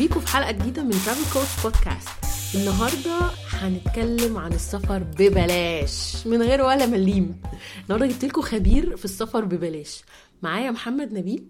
بيكم في حلقة جديدة من Travel Codes بودكاست النهارده هنتكلم عن السفر ببلاش من غير ولا مليم. النهارده جبت لكم خبير في السفر ببلاش. معايا محمد نبيل.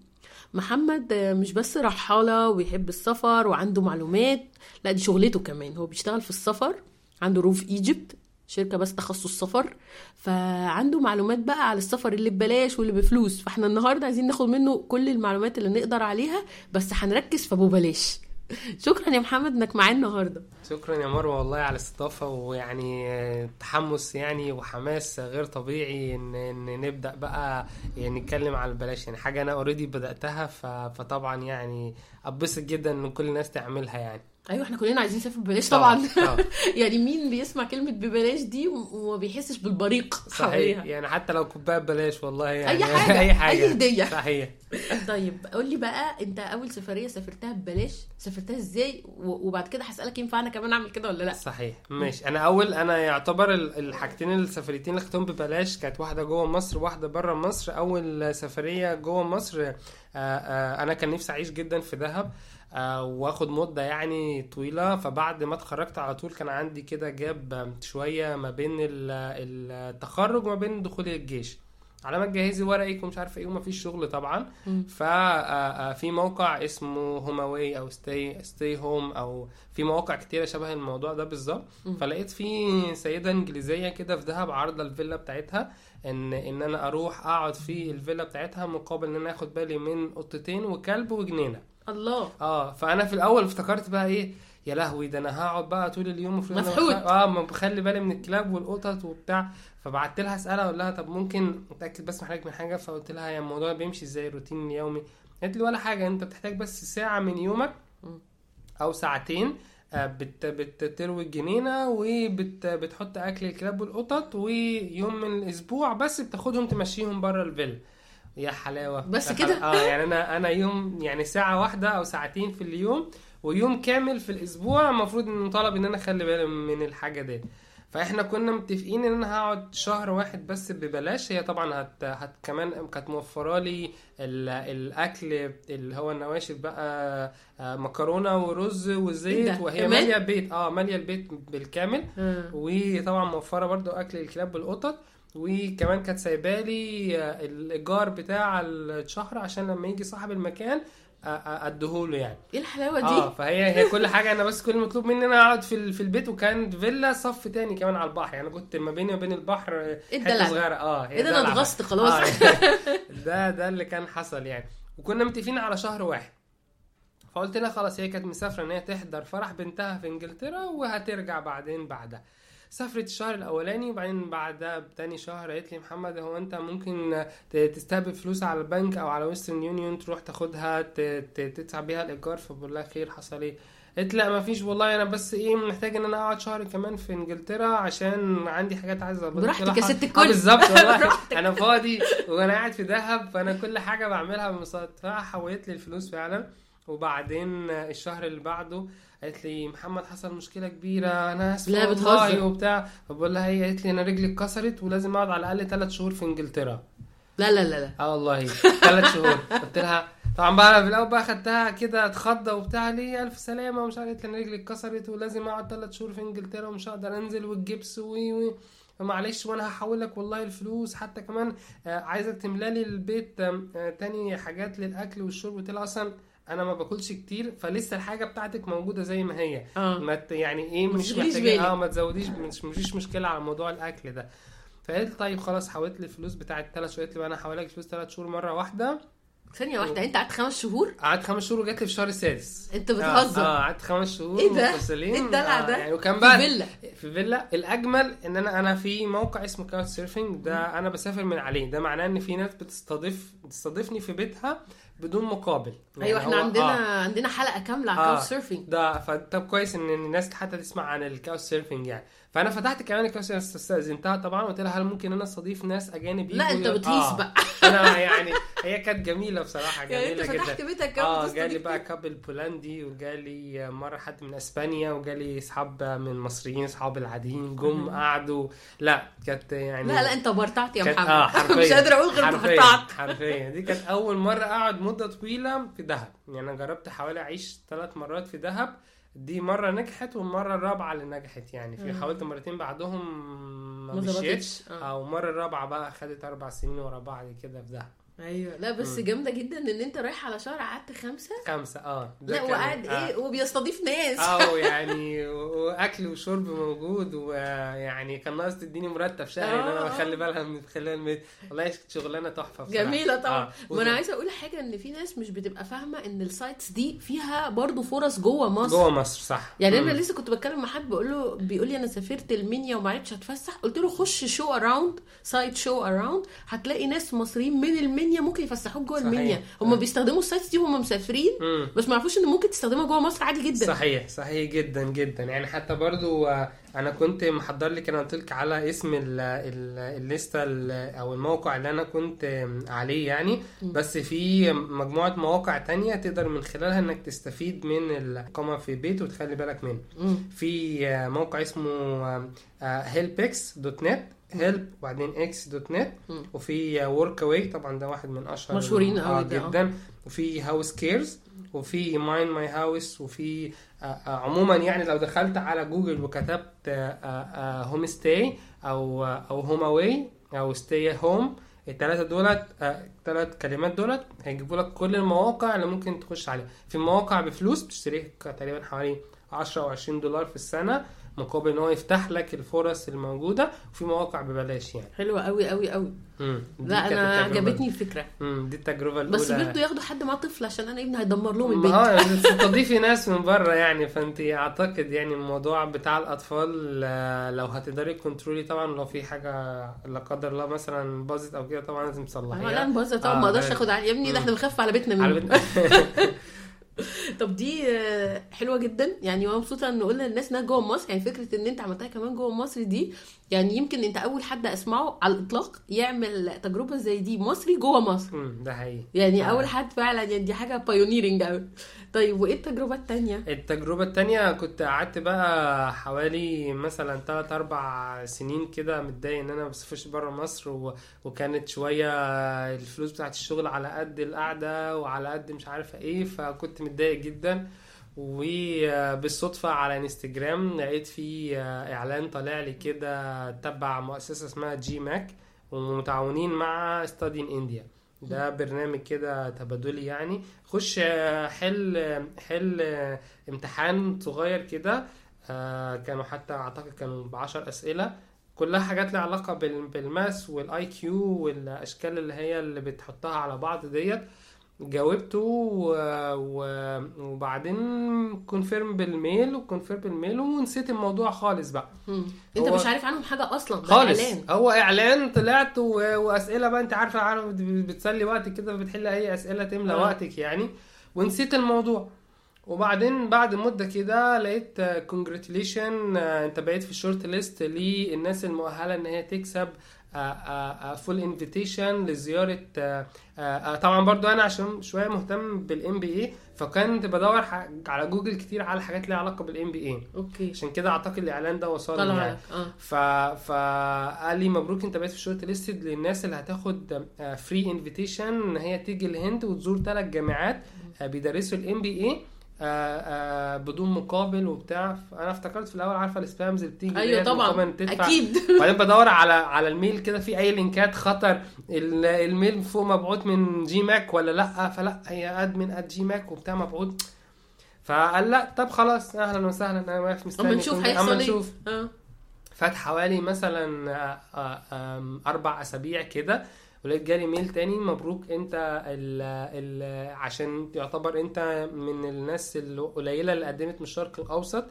محمد مش بس رحالة ويحب السفر وعنده معلومات لا دي شغلته كمان. هو بيشتغل في السفر عنده Rove Egypt شركة بس تخصص سفر فعنده معلومات بقى على السفر اللي ببلاش واللي بفلوس. فاحنا النهاردة عايزين ناخد منه كل المعلومات اللي نقدر عليها بس هنركز في أبو بلاش. شكرا يا محمد إنك معايا النهارده. شكرا يا مروة والله على الاستضافة ويعني تحمس يعني وحماس غير طبيعي ان إن نبدأ بقى يعني نتكلم على البلاش. يعني حاجة أنا اوريدي بدأتها فطبعا يعني أتبسط جدا إن كل الناس تعملها يعني. أيوه إحنا كلنا عايزين نسافر ببلاش طبعا طبعاً. يعني مين بيسمع كلمة ببلاش دي وما بيحسش بالبريق صحيح حواليها؟ يعني حتى لو كوباية ببلاش والله يعني أي حاجة، أي حاجة. أي هدية. صحيح. طيب قول لي بقى أنت أول سفرية سافرتها ببلاش سافرتها إزاي؟ وبعد كده هسألك ينفع أنا كمان أعمل كده ولا لأ؟ صحيح. ماشي. أنا أول أنا يعتبر ال- الحاجتين السفريتين اللي خدتهم ببلاش كانت واحدة جوه مصر وواحدة بره مصر. أول سفرية جوه مصر آه، آه، أنا كان نفسي أعيش جدا في دهب. واخد مدة يعني طويلة. فبعد ما اتخرجت على طول كان عندي كده جاب آه، شوية ما بين ال- التخرج وما بين دخولي الجيش. على ما تجهزي ورقك ومش عارفة إيه ومفيش شغل طبعا. ففي موقع اسمه هوماواي أو ستي ستي هوم أو في مواقع كتيرة شبه الموضوع ده بالظبط. فلقيت في سيدة إنجليزية كده في دهب عارضة الفيلا بتاعتها إن إن أنا أروح أقعد في الفيلا بتاعتها مقابل إن أنا آخد بالي من قطتين وكلب وجنينة. الله. آه فأنا في الأول افتكرت بقى إيه؟ يا لهوي ده أنا هقعد بقى طول اليوم المفروض مفحوط. بخ- آه ما بخلي بالي من الكلاب والقطط وبتاع. فبعت لها اسالها أقول لها طب ممكن اتاكد بس محتاج من حاجة؟ فقلت لها يا الموضوع بيمشي إزاي؟ الروتين اليومي. قالت لي ولا حاجة أنت بتحتاج بس ساعة من يومك. أو ساعتين آه، بت بتروي الجنينة وبتحط أكل الكلاب والقطط ويوم من الأسبوع بس بتاخدهم تمشيهم بره الفيلا. يا حلاوة بس كده؟ آه يعني أنا أنا يوم يعني ساعة واحدة أو ساعتين في اليوم ويوم كامل في الأسبوع المفروض إن مطالب إن أنا أخلي بالي من الحاجة دي فإحنا كنا متفقين إن أنا هقعد شهر واحد بس ببلاش هي طبعا هت, هت كمان كانت موفرة لي ال- الأكل اللي هو النواشف بقى آه، مكرونة ورز إيه وزيت؟ وهي كمان؟ مالية البيت آه مالية البيت بالكامل آه. وطبعا موفرة برضو أكل الكلاب والقطط وكمان كانت سايبالي آه، الايجار بتاع الشهر عشان لما يجي صاحب المكان آه، آه، اديهوله يعني. إيه الحلاوة دي؟ آه فهي هي كل حاجة. أنا بس كل المطلوب مني إن أنا أقعد في في البيت وكان فيلا صف تاني كمان على البحر. يعني كنت ما بيني وبين البحر آه، إيه حتة؟ صغيرة. آه إيه ده؟ أنا. اتغصت خلاص. آه، ده ده اللي كان حصل يعني. وكنا متفقين على شهر واحد. فقلت لها خلاص هي كانت مسافرة إن هي تحضر فرح بنتها في إنجلترا وهترجع بعدين بعدها. سافرت الشهر الأولاني وبعدين بعدها بتاني شهر قالت لي محمد هو أنت ممكن تستقبل فلوس على البنك أو على ويسترن يونيون تروح تاخدها تدفع بيها الإيجار فبقول لها خير حصل إيه قالت لا ما فيش والله أنا بس إيه محتاج إن أنا أقعد شهر كمان في إنجلترا عشان عندي حاجات عايزه اظبطها. براحتك قلت يا. ست آه الكل. بالظبط والله. أنا فاضي وأنا قاعد في دهب فأنا كل حاجة بعملها بانبساط فحولت لي الفلوس فعلا وبعدين الشهر اللي بعده قالت لي محمد حصل مشكلة كبيرة أنا آسفة لا، بتهزر. وبتاع. فبقول لها هي قالت لي أنا رجلي اتكسرت ولازم أقعد على الأقل ثلاث شهور في إنجلترا. لا لا لا لا. آه والله. ثلاث شهور. قلت لها طبعا بقى أنا في الأول بقى خدتها كده اتخضى وبتاع ليه ألف سلامة ومش عارف لي أنا رجلي اتكسرت ولازم أقعد ثلاث شهور في إنجلترا ومش هقدر أنزل والجبس وي وي فمعلش وأنا هحول لك والله الفلوس. حتى كمان آه، عايزك تملى لي البيت آه، تاني حاجات للأكل والشرب قلت لها أصلا أنا ما باكلش كتير فلسه الحاجة بتاعتك موجودة زي ما هي. آه. ما يعني إيه مش بالك. آه ما تزوديش مش مفيش مشكلة على موضوع الأكل ده. فقلت طيب خلاص حولت لي الفلوس بتاعت ثلاث شهور قلت لي بقى أنا هحول لك الفلوس ثلاث شهور مرة واحدة. ثانية واحدة أنت قعدت خمس شهور؟ قعدت خمس شهور وجات لي في الشهر السادس أنت آه بتهزر. آه، قعدت خمس شهور إيه ده؟ إيه الدلع آه، ده؟ يعني وكان في بقى فيلا. في فيلا. الأجمل إن أنا أنا في موقع اسمه Couchsurfing ده أنا بسافر من عليه. ده معناه إن في ناس بتستضيف بتستضيفني في بيتها بدون مقابل يعني أيوه إحنا عندنا آه. عندنا حلقة كاملة على آه. ال Couch surfing ده فطب كويس إن الناس حتى تسمع عن ال Couchsurfing يعني فأنا فتحت كمان surfing استأذنتها طبعا وقلت لها هل ممكن أنا أستضيف ناس اجانب لا أنت بتهيص آه. بقى. أنا يعني هي كانت جميلة بصراحة يعني أنت جميلة فتحت جدا بيتك آه جالي بقى couple بولندي وجالي مرة حد من إسبانيا وجالي اصحاب من مصريين اصحاب العاديين جم قعدوا. لا كانت يعني لا لا أنت برطعت يا محمد. آه حرفيا مش قادره أقول غير حرفيا برطعت حرفيا. دي كانت أول مرة أقعد مدة طويلة في دهب. يعني أنا جربت حوالي اعيش ثلاث مرات في دهب. دي مرة نجحت والمرة الرابعة اللي نجحت يعني في. حاولت مرتين بعدهم ما مشيتش ظبطتش آه. أو المره الرابعة بقى خدت أربع سنين ورا بعض كده في دهب أيوه. لا بس مم. جامدة جدا إن أنت رايح على شهر قعدت خمسة. خمسة آه. لا وقاعد آه. إيه وبيستضيف ناس. آه يعني وأكل وشرب موجود ويعني كان ناقص تديني مرتب شهري إن أنا آه. بخلي بالها من خلال البيت والله كانت شغلانة تحفة بصراحة. جميلة طبعا. آه. ما أنا عايزة أقول حاجة إن في ناس مش بتبقى فاهمة إن ال sites دي فيها برضو فرص جوه مصر. جوه مصر صح. يعني مم. أنا لسه كنت بتكلم مع حد بقول له بيقول لي أنا سافرت المنيا وما عرفتش أتفسح. قلت له خش Showaround site Showaround هتلاقي ناس مصريين من المنيا ممكن يفسحوك جوه. المنيا هم بيستخدموا ال sites دي وهم مسافرين مم. بس ما يعرفوش ان ممكن تستخدمها جوه مصر عادي جدا. صحيح صحيح جدا جدا. يعني حتى برضو آه، أنا كنت محضر لك أنا قلت لك على اسم ال ال الليستة ال- أو الموقع اللي أنا كنت عليه يعني. بس في مجموعة مواقع تانية تقدر من خلالها إنك تستفيد من الإقامة في بيت وتخلي بالك منه. في آه، موقع اسمه HelpX dot net help وبعدين X dot net. وفي Workaway طبعا ده واحد من أشهر مشهورين ده، آه. جدا. وفي HouseCarers وفي Mind My House وفي آه، آه، عموما يعني لو دخلت على جوجل وكتبت homestay أو أو home away أو stay home الثلاثه دولت الثلاث كلمات دولت هيجيبوا لك كل المواقع اللي ممكن تخش عليها. في مواقع بفلوس بتشتريها تقريبا حوالي 10 أو 20 دولار في السنة. مقابل إن هو يفتح لك الفرص الموجودة وفي مواقع ببلاش يعني حلوة قوي قوي قوي لا أنا. عجبتني الفكرة مم. دي التجربة الأولى بس برضه ياخدوا حد معاه طفل عشان أنا ابني هيدمر لهم البيت آه يعني تستضيفي ناس من بره يعني فأنت أعتقد يعني الموضوع بتاع الأطفال آه، لو هتقدري كنترولي طبعا لو في حاجة لا قدر الله مثلا باظت أو كده طبعا لازم آه، لا تصلحيها نبوظها طبعا آه، ما أقدرش. آخد على يا ابني ده. إحنا بنخاف على بيتنا على منه طب دي آه، حلوة جدا. يعني مبسوطة إن قلنا للناس إنها جوه مصر. يعني فكرة إن أنت عملتها كمان جوه مصر دي يعني يمكن أنت أول حد أسمعه على الإطلاق يعمل تجربة زي دي مصري جوه مصر. ده حقيقي. يعني آه. أول حد فعلا يعني دي حاجة بايونيرنج قوي طيب وإيه التجربة التانية؟ التجربة التانية كنت قعدت بقى حوالي مثلا تلات أربع سنين كده متضايق إن أنا بسافرش برا مصر و... وكانت شوية الفلوس بتاعت الشغل على قد القعدة وعلى قد مش عارفة إيه فكنت متضايق جدا وبالصدفة على انستجرام لقيت في إعلان طالع لي كده تبع مؤسسة اسمها GMAC ومتعاونين مع Study in India ده برنامج كده تبادلي يعني. خش آه، حل حل آه، امتحان صغير كده آه، كانوا حتى أعتقد كانوا بعشر أسئلة. كلها حاجات لها علاقة بال- بال math وال IQ والأشكال اللي هي اللي بتحطها على بعض ديت. جاوبته و... و... وبعدين confirm بال mail و confirm بال mail ونسيت الموضوع خالص بقى. مم. انت هو- مش عارف عنهم حاجة أصلا خالص. إعلان. هو إعلان طلعت و... وأسئلة بقى أنت عارفه عارف بت- بتسلي وقتك كده بتحل أي أسئلة تملى آه. وقتك يعني. ونسيت الموضوع. وبعدين بعد مدة كده لقيت congratulation انت بقيت في ال short list للناس المؤهلة إن هي تكسب. full invitation لزيارة آه، آه، آه، طبعا برضو أنا عشان شوية مهتم بال MBA فكنت بدور على جوجل كتير على حاجات ليها علاقة بال MBA أوكي. عشان كده أعتقد الإعلان ده وصلني طلع يعني. آه. ف... فقال لي مبروك أنت بقيت في ال short listed للناس اللي هتاخد free invitation إن هي تيجي الهند وتزور ثلاث جامعات آه، بيدرسوا ال MBA بدون مقابل وبتاع. أنا افتكرت في الأول عارفة ال spams اللي بتيجي أيوه طبعا تدفع. أكيد. وبعدين بدور على على ال mail كده في أي لينكات خطر ال- ال mail فوق مبعوث من GMAC ولا لأ؟ فلأ هي admin at GMAC وبتاع مبعوث. فقال لأ طب خلاص أهلا وسهلا أنا واقف مستني أما نشوف هيحصل أما إيه. نشوف آه. فات حوالي مثلا آه، آه، أربع أسابيع كده. ولقيت جالي mail تاني مبروك انت ال ال عشان يعتبر انت من الناس القليلة اللي قدمت من الشرق الأوسط.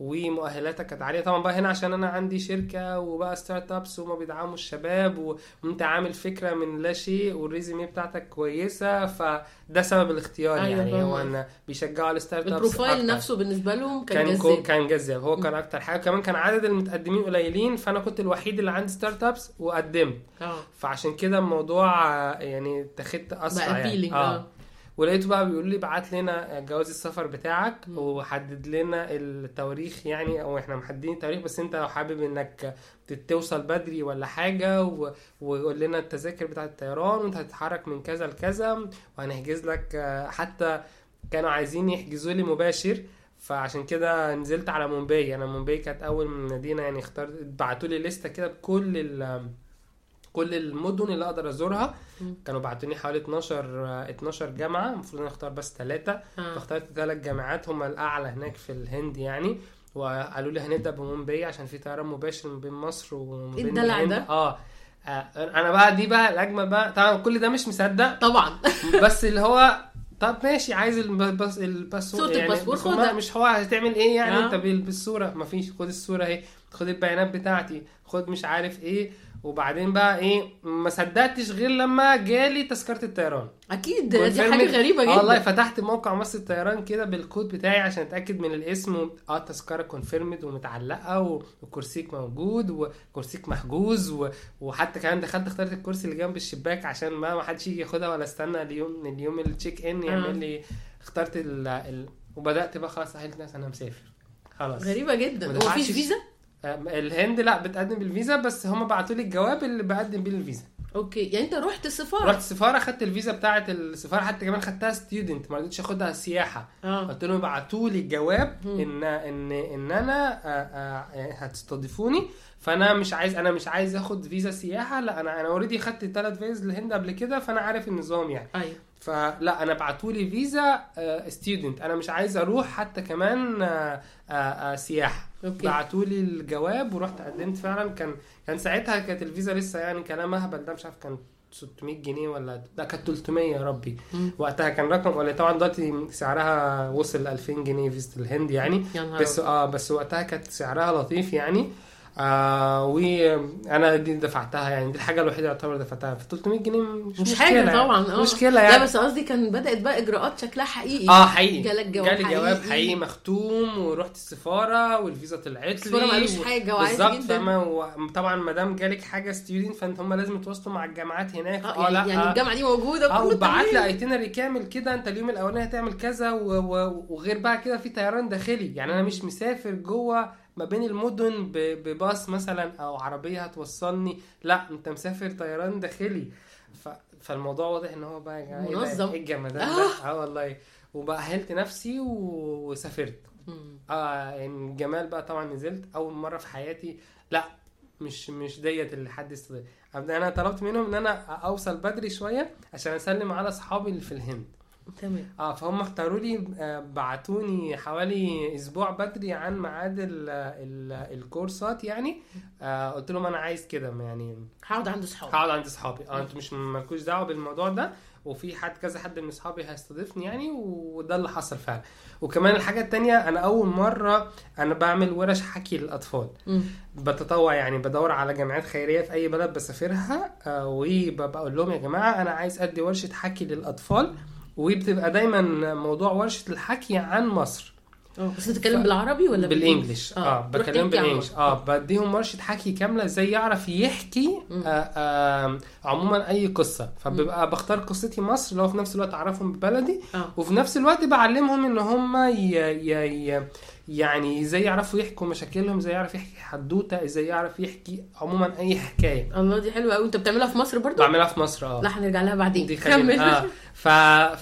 ومؤهلاتك كانت عالية. طبعا بقى هنا عشان أنا عندي شركة وبقى startups وما بيدعموا الشباب وأنت عامل فكرة من لا شيء وال resume بتاعتك كويسة فده سبب الاختيار أيوة يعني. هو. إن بيشجعوا ال startups ال profile أكتر. نفسه بالنسبة لهم كان, كان جذاب. كان جذاب. هو كان أكتر حاجة. كمان كان عدد المتقدمين قليلين فأنا كنت الوحيد اللي عندي startups وقدمت. آه. فعشان كده الموضوع آه، يعني اتخذت أسرع بقى يعني. appealing، آه. ولقيته بقى بيقول لي بعت لنا جواز السفر بتاعك. وحدد لنا التواريخ يعني أو إحنا محددين التاريخ بس أنت لو حابب إنك توصل بدري ولا حاجة. ويقول لنا التذاكر بتاعة الطيران وأنت هتتحرك من كذا لكذا وهنحجز لك حتى كانوا عايزين يحجزوا لي مباشر فعشان كده نزلت على مومباي أنا مومباي كانت أول مدينة يعني اخترت بعتوا لي لستة كده بكل ال... كل المدن اللي أقدر أزورها. كانوا بعتوني حوالي 12 آه، 12 جامعة المفروض أنا اختار بس ثلاثة آه. فاخترت ثلاث جامعات هم الأعلى هناك في الهند يعني. وقالوا لي هنبدأ بمومباي عشان في طيران مباشر ما بين مصر وما إيه بين الدلع الهند ده؟ آه. آه، أنا بقى دي بقى الأجمل بقى. طبعا كل ده مش مصدق. طبعا. بس اللي هو طب ماشي عايز الباس الباسبور صورة الباسبور بس خدها. ما- مش هو هتعمل إيه يعني؟ آه. أنت بال- بالصورة. مفيش. خد الصورة أهي. خد البيانات بتاعتي. خد مش عارف إيه. وبعدين بقى إيه ما صدقتش غير لما جالي تذكرة الطيران أكيد دي. حاجة غريبة آه جدا والله فتحت موقع مصر الطيران كده بالكود بتاعي عشان أتأكد من الاسم و... آه التذكرة confirmed ومتعلقة. وكرسيك موجود وكرسيك محجوز و... وحتى كمان دخلت اخترت الكرسي اللي جنب الشباك عشان ما ما حدش يجي ياخدها ولا استنى اليوم اليوم ال check in آه. يعمل لي اخترت ال... ال... وبدأت بقى خلاص أهلت نفسي أنا مسافر خلاص غريبة جدا هو مفيش فيزا آه، الهند لا بتقدم بالفيزا بس هم بعتوا لي الجواب اللي بقدم بيه الفيزا. أوكي يعني أنت رحت السفاره رحت السفاره خدت الفيزا بتاعه السفارة حتى كمان خدتها student ما رضيتش أخدها سياحة. آه. قلت لهم ابعتوا لي الجواب. إن إن إن أنا آه، آه، هتستضيفوني فأنا مش عايز أنا مش عايز أخد فيزا سياحة لا أنا أنا already خدت ثلاث فيز للهند قبل كده فأنا عارف النظام يعني. أيوه. فلا أنا ابعتوا لي فيزا student أنا مش عايز أروح حتى كمان آه، آه، آه، سياحة. أوكي. بعتوا لي الجواب ورحت قدمت فعلا. كان كان ساعتها كانت الفيزا لسه يعني كلام أهبل ده مش عارف كان 600 جنيه ولا لا كانت 300 يا ربي. مم. وقتها كان رقم ولا طبعا دلوقتي سعرها وصل 2000 جنيه فيزا الهند يعني. بس. آه بس وقتها كانت سعرها لطيف يعني. آه وأنا دي دفعتها يعني دي الحاجة الوحيدة اللي يعتبر دفعتها في 300 جنيه مش, مش حاجة يعني. طبعا آه مشكلة لا يعني بس قصدي كان بدأت بقى إجراءات شكلها حقيقي آه حقيقي جالك جواب جالي جواب حقيقي. حقيقي مختوم ورحت السفارة والفيزا طلعت لي السفارة ما قالوش و- حاجة وعادي بالظبط. فاهمه وطبعا ما دام جالك حاجة student فأنت هم لازم يتواصلوا مع الجامعات هناك آه يعني, يعني الجامعة دي موجودة آه وبعت لي تمام. itinerary كامل كده أنت اليوم الأولاني هتعمل كذا. وغير بقى كده في طيران داخلي يعني أنا مش مسافر جوه ما بين المدن. بباص مثلا أو عربية هتوصلني لا أنت مسافر طيران داخلي ف... فالموضوع واضح إن هو بقى ده؟ منظم. إيه الجمدان ده آه. آه والله وبأهلت نفسي و... وسافرت. آه يعني الجمال بقى طبعا نزلت أول مرة في حياتي لا مش مش ديت اللي حد أنا طلبت منهم إن أنا أوصل بدري شوية عشان أسلم على أصحابي اللي في الهند تمام. آه فهم اختاروا لي آه، بعتوني حوالي أسبوع بدري عن ميعاد ال- ال- الكورسات يعني. آه قلت لهم أنا عايز كده يعني هقعد عند صحابي. هقعد عند اصحابي آه أنتوا مش مالكوش دعوة بالموضوع ده. وفي حد كذا حد من اصحابي هيستضيفني يعني وده اللي حصل فعلا. وكمان الحاجة التانية أنا أول مرة أنا بعمل ورش حكي للأطفال. بتطوع يعني بدور على جمعيات خيرية في أي بلد بسافرها. آه، وبقول لهم يا جماعة أنا عايز أدي ورشة حكي للأطفال. وبتبقى دايما موضوع ورشة الحكي عن مصر. آه بس بتتكلم بالعربي ولا بالانجلش آه, آه، آه عن بالانجلش. آه بديهم ورشة حكي كاملة إزاي يعرف يحكي. آه آه عموما أي قصة. فببقى بختار قصتي مصر اللي هو في نفس الوقت أعرفهم ببلدي. آه. وفي نفس الوقت بعلمهم إن هم ي... ي... ي... يعني إزاي يعرفوا يحكوا مشاكلهم إزاي يعرف يحكي حدوتة إزاي يعرف يحكي عموما أي حكاية. الله دي حلوة قوي أنت بتعملها في مصر برضو؟ بعملها في مصر آه. لا هنرجع لها بعدين. دي كمل. آه. ف...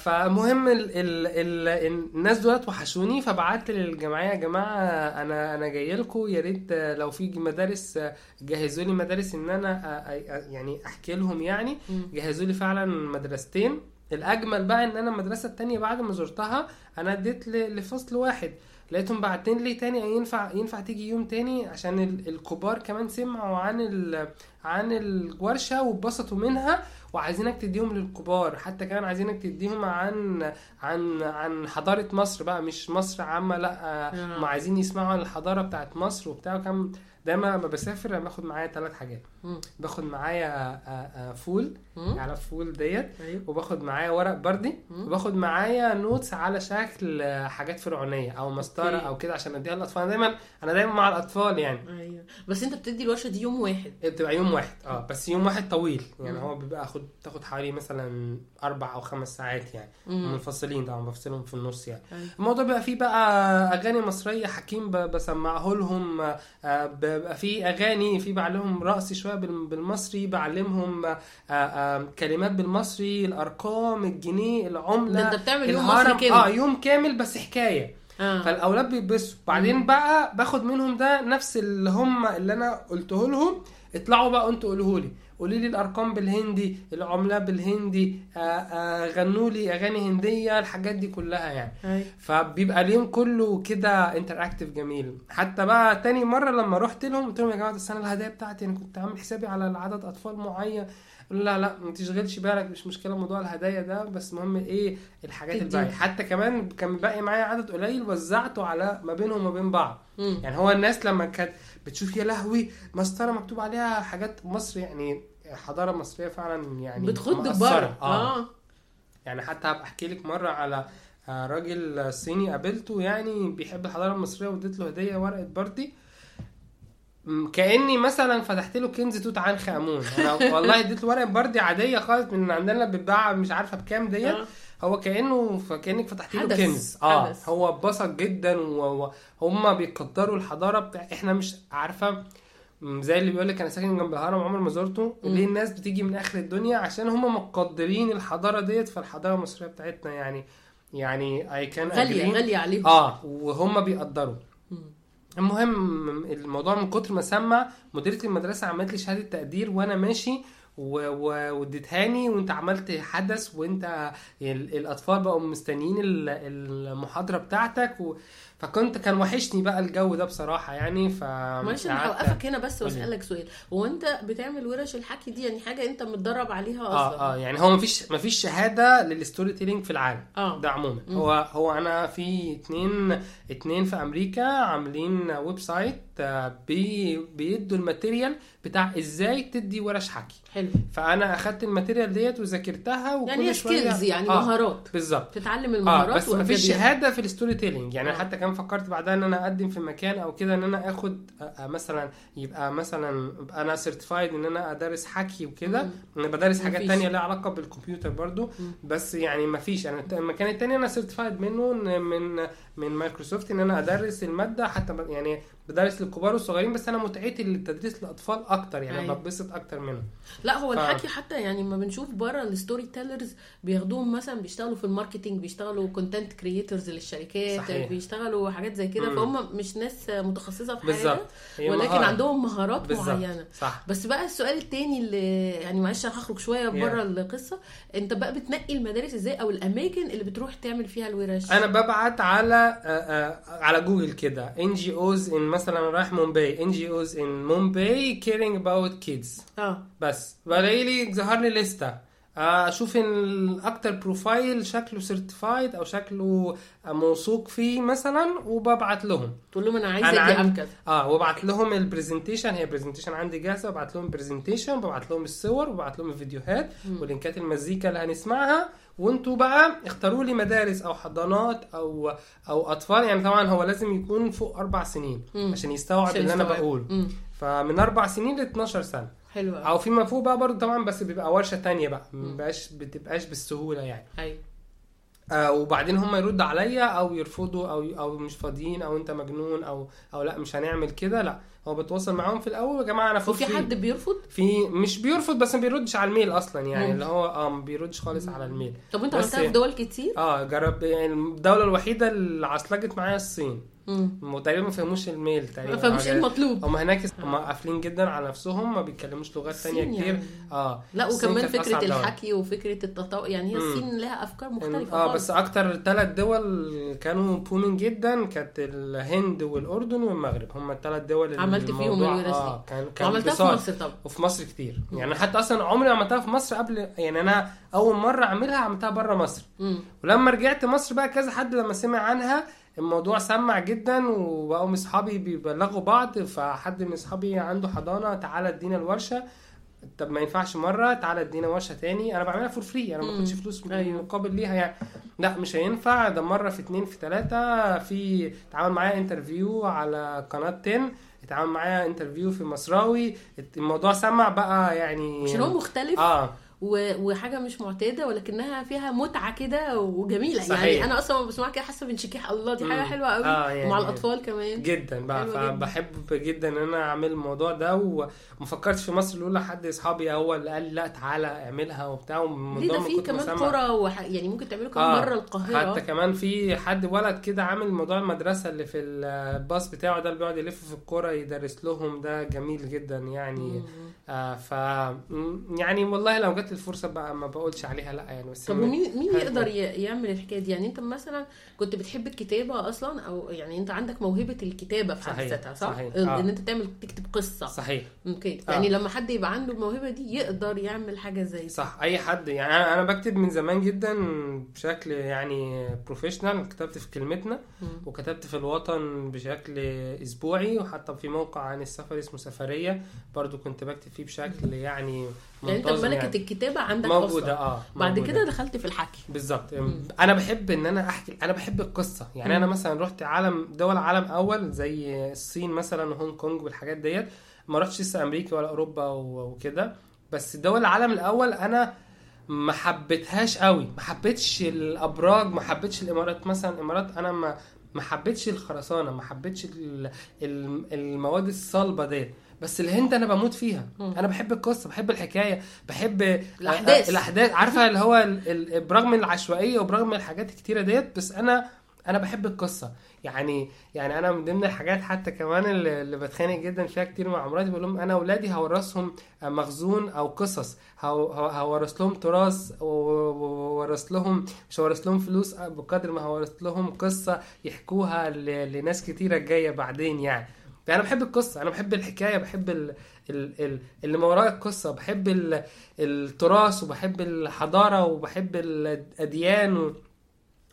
فمهم ال... ال... ال... الناس دولت وحشوني فبعت للجمعية يا جماعة أنا أنا جاي لكم. يا ريت لو في مدارس جهزوا لي مدارس إن أنا يعني أحكي لهم يعني. جهزوا لي فعلا مدرستين. الأجمل بقى إن أنا المدرسة التانية بعد ما زرتها أنا اديت ل- لفصل واحد. لقيتهم باعتين لي تاني؟ ينفع ينفع تيجي يوم تاني عشان ال- الكبار كمان سمعوا عن ال عن الورشة واتبسطوا منها وعايزينك تديهم للكبار. حتى كمان عايزينك تديهم عن عن عن حضارة مصر بقى مش مصر عامة لأ آه،. هم عايزين يسمعوا عن الحضارة بتاعت مصر وبتاع. كان دايما لما بسافر أنا باخد معايا ثلاث حاجات مم. باخد معايا آه، آه، فول مم. على فول ديت أيوه وباخد معايا ورق بردي مم. وباخد معايا notes على شكل آه، حاجات فرعونية أو مسطره. أو كده عشان أديها للأطفال أنا دايما أنا دايما مع الأطفال يعني أيوه بس أنت بتدي الورشة دي يوم واحد بتبقى يوم واحد آه بس يوم واحد طويل يعني. هو بيبقى اخد تاخد حوالي مثلا أربع أو خمس ساعات يعني مم. منفصلين طبعا بفصلهم في النص يعني أيوة. الموضوع بيبقى فيه بقى أغاني مصرية حكيم بسمعه لهم آه، بيبقى فيه أغاني في بعلمهم رقص شوية بال- بالمصري بعلمهم آه، آه، كلمات بالمصري الأرقام الجنيه العملة أنت بتعمل يوم مصري آه كامل. يوم كامل بس حكاية. آه. فالأولاد بيتبسطوا. بعدين بقى باخد منهم ده نفس اللي هم اللي أنا قلته لهم اطلعوا بقى أنتوا قولوه لي قولي لي الأرقام بالهندي العملات بالهندي آه آه غنوا لي أغاني هندية الحاجات دي كلها يعني أيوة. فبيبقى اليوم كله كده انتراكتيف جميل حتى بقى تاني مرة لما رحت لهم قلت لهم يا جماعة السنة الهدايا بتاعتي أنا كنت عامل حسابي على عدد أطفال معين لا لا ما تشغلش بالك مش مشكلة موضوع الهدايا ده بس المهم إيه الحاجات. الباقية حتى كمان كان باقي معايا عدد قليل وزعته على ما بينهم وما بين بعض مم. يعني هو الناس لما كانت بتشوف يا لهوي مسطرة مكتوب عليها حاجات مصر يعني حضارة مصرية فعلا يعني بتخض. بره. آه. آه. يعني حتى هبقى أحكي لك مرة على آه، راجل صيني قابلته يعني بيحب الحضارة المصرية واديت له هدية ورقة بردي. كأني مثلا فتحت له كنز توت عنخ آمون. أنا والله اديت له ورقة بردي عادية خالص من عندنا بتتباع مش عارفة بكام ديت. آه. هو كأنه فكانك فتحت له. كنز آه حدث. هو اتبسط جدا وهم بيقدروا الحضارة بتاع إحنا مش عارفة زي اللي بيقول لك أنا ساكن جنب الهرم عمر ما زرته. ليه الناس بتيجي من آخر الدنيا عشان هم مقدرين الحضارة ديت فالحضاره المصرية بتاعتنا يعني يعني اي كان غالية غالية عليهم آه وهم بيقدروا. المهم الموضوع من كتر ما سمع مديرة المدرسة عملت لي شهادة تقدير وأنا ماشي واديتهاني وانت عملت حدث وانت ال- الأطفال بقوا مستنيين ال- المحاضرة بتاعتك و... فكنت كان وحشني بقى الجو ده بصراحة يعني ف معلش أنا هوقفك هنا بس. وأسألك سؤال. هو أنت بتعمل ورش الحكي دي يعني حاجة أنت متدرب عليها أصلا؟ آه آه يعني هو مفيش مفيش شهادة لل storytelling في العالم. آه. ده عموما. هو هو أنا في اتنين اتنين في أمريكا عاملين website آه، بي بيدوا ال material بتاع إزاي تدي ورش حكي حلو فانا اخدت ال material ديت وذاكرتها وكل يعني skills يعني آه مهارات بالظبط تتعلم آه المهارات بس مفيش وأبجديات. شهادة في ال storytelling يعني آه. حتى كان فكرت بعدها إن أنا أقدم في مكان أو كده إن أنا آخد آه، آه، مثلا يبقى مثلا يبقى أنا certified إن أنا أدرس حكي وكده. أنا بدرس حاجات مفيش. تانية لها علاقة بالكمبيوتر برضو مم. بس يعني مفيش أنا المكان التاني أنا certified منه من من مايكروسوفت إن أنا أدرس المادة حتى يعني بدرس للكبار والصغيرين بس أنا متعتي للتدريس للأطفال أكتر يعني أيوة. بتبسط أكتر منه لا هو ف- الحكي حتى يعني ما بنشوف بره ال storytellers بياخدوهم مثلا بيشتغلوا في ال marketing بيشتغلوا content creators للشركات صحيح. بيشتغلوا حاجات زي كده. فهم مش ناس متخصصة في حاجة ولكن مهارة. عندهم مهارات بالظبط. معينة صح بس بقى السؤال التاني اللي يعني معلش أنا هخرج شوية Yeah. بره القصة أنت بقى بتنقي المدارس إزاي أو الأماكن اللي بتروح تعمل فيها الورش أنا ببعت على آه، آه، على جوجل كده NGOs in مثلا رايح مومباي NGOs in مومباي caring about kids آه. بس. بلاقي لي ظهر لي لستة. آه، أشوف إن الأكتر profile شكله certified أو شكله موثوق فيه مثلا وببعت لهم. تقول لهم أنا عايزة أنا ادي عندي- آه وابعت لهم ال presentation هي presentation عندي جاهزة. وابعت لهم presentation وببعت لهم الصور وببعت لهم الفيديوهات. ولينكات المزيكا اللي هنسمعها. وانتوا بقى اختاروا لي مدارس أو حضانات أو أو أطفال. يعني طبعا هو لازم يكون فوق أربع سنين مم. عشان يستوعب اللي أنا. بقوله. مم. فمن أربع سنين ل 12 سنة. حلو أو فيما فوق بقى برضه طبعا بس بيبقى ورشة تانية بقى. مبقاش بتبقاش بالسهولة يعني. أيوه آه وبعدين هم يردوا عليا أو يرفضوا أو أو مش فاضيين أو أنت مجنون أو أو لأ مش هنعمل كده. لأ. هو بتواصل معاهم في الأول يا جماعة أنا وفي فوق حد بيرفض في مش بيرفض بس ما بيردش على الميل أصلا يعني ممكن. اللي هو آه ما بيردش خالص على الميل طب وانت بس- عملتها في دول كتير آه جرب يعني الدولة الوحيدة اللي عصلجت معايا الصين مم. تقريبا ما فهموش الميل تقريبا ما إيه حاجة. المطلوب هم هناك هم قافلين جدا على نفسهم ما بيتكلموش لغات الصين كتير يعني. آه لا وكمان فكرة. الحكي وفكرة التطور يعني هي. الصين لها أفكار مختلفة آه. بس أكتر ثلاث دول كانوا بومين جدا كانت الهند والأردن والمغرب هم الثلاث دول اللي عملت فيهم. آه كان كان وعملتها في. مصر طبعا وفي مصر كتير يعني حتى أصلا عمري ما عملتها في مصر قبل يعني أنا أول مرة أعملها عملتها بره مصر مم. ولما رجعت مصر بقى كذا حد لما سمع عنها الموضوع سمع جدا وبقوا من أصحابي بيبلغوا بعض فحد من أصحابي عنده حضانة تعالى ادينا الورشة. طب ما ينفعش مرة تعالى ادينا ورشة تاني. أنا بعملها for free أنا ما. باخدش فلوس أيوة. مقابل ليها يعني. لا مش هينفع. ده مرة في اتنين في تلاتة. في اتعامل معايا interview على قناة 10 اتعامل معايا interview في مصراوي. الموضوع سمع بقى يعني عشان هو مختلف؟ آه. وحاجة مش معتادة ولكنها فيها متعة كده وجميلة صحيح. يعني أنا أصلا بسمعها كده حاسة بنشكيح الله دي حاجة. حلوة قوي آه، يعني- ومع الأطفال كمان جدا بقى جدا. فبحب جدا إن أنا أعمل الموضوع ده وما فكرتش في مصر الاولى حد أصحابي هو اللي قال لا تعالى اعملها وبتاع ومن ليه ده في كمان بسمع. قرى وح... يعني ممكن تعملوا كمان آه، بره القاهرة حتى كمان في حد ولد كده عامل موضوع المدرسة اللي في الباص بتاعه ده اللي بيقعد يلف في الكورة يدرس لهم ده جميل جدا يعني مم. آه ف يعني والله لو جت الفرصة بقى ما بقولش عليها لا يعني بس طب ومين مين. يقدر يعمل الحكاية دي يعني انت مثلا كنت بتحب الكتابة أصلا أو يعني انت عندك موهبة الكتابة في حد ذاتها صح صحيح. ان آه. انت تعمل تكتب قصة صحيح okay آه. يعني لما حد يبقى عنده الموهبة دي يقدر يعمل حاجة زي صح أي حد يعني أنا بكتب من زمان جدا بشكل يعني professional كتبت في كلمتنا. وكتبت في الوطن بشكل أسبوعي وحتى في موقع عن السفر اسمه سفرية برضو كنت بكتب فيه بشكل يعني يعني انت ملكة يعني. الكتابة عندك موجودة أصلا آه بعد موجودة. كده دخلت في الحكي. بالظبط. أنا بحب إن أنا أحكي أنا بحب القصة. يعني أنا مم. مثلا رحت عالم دول عالم أول زي الصين مثلا وهونج كونج والحاجات ديت. ما رحتش لسه أمريكا ولا أوروبا وكده. بس دول العالم الأول أنا ما حبيتهاش قوي ما حبيتش الأبراج ما حبيتش الإمارات. مثلا الإمارات أنا ما ما حبيتش الخرسانة ما حبيتش ال- ال- المواد الصلبة ديت. بس الهند أنا بموت فيها. مم. أنا بحب القصة بحب الحكاية بحب الأحداث. الأحداث. عارفة اللي هو ال- ال- برغم العشوائية وبرغم الحاجات الكتيره ديت بس أنا أنا بحب القصة. يعني يعني أنا من ضمن الحاجات حتى كمان اللي اللي بتخانق جدا فيها كتير مع مراتي بقول لهم أنا اولادي هورثهم مخزون أو قصص. هو- هو- هورث لهم تراث وورث لهم مش هورث لهم فلوس بقدر ما هورث لهم قصة يحكوها لناس كتيرة جاية بعدين يعني. يعني أنا بحب القصة أنا بحب الحكاية بحب ال... ال... ال... اللي ما وراء القصة بحب ال... التراث وبحب الحضارة وبحب الأديان و...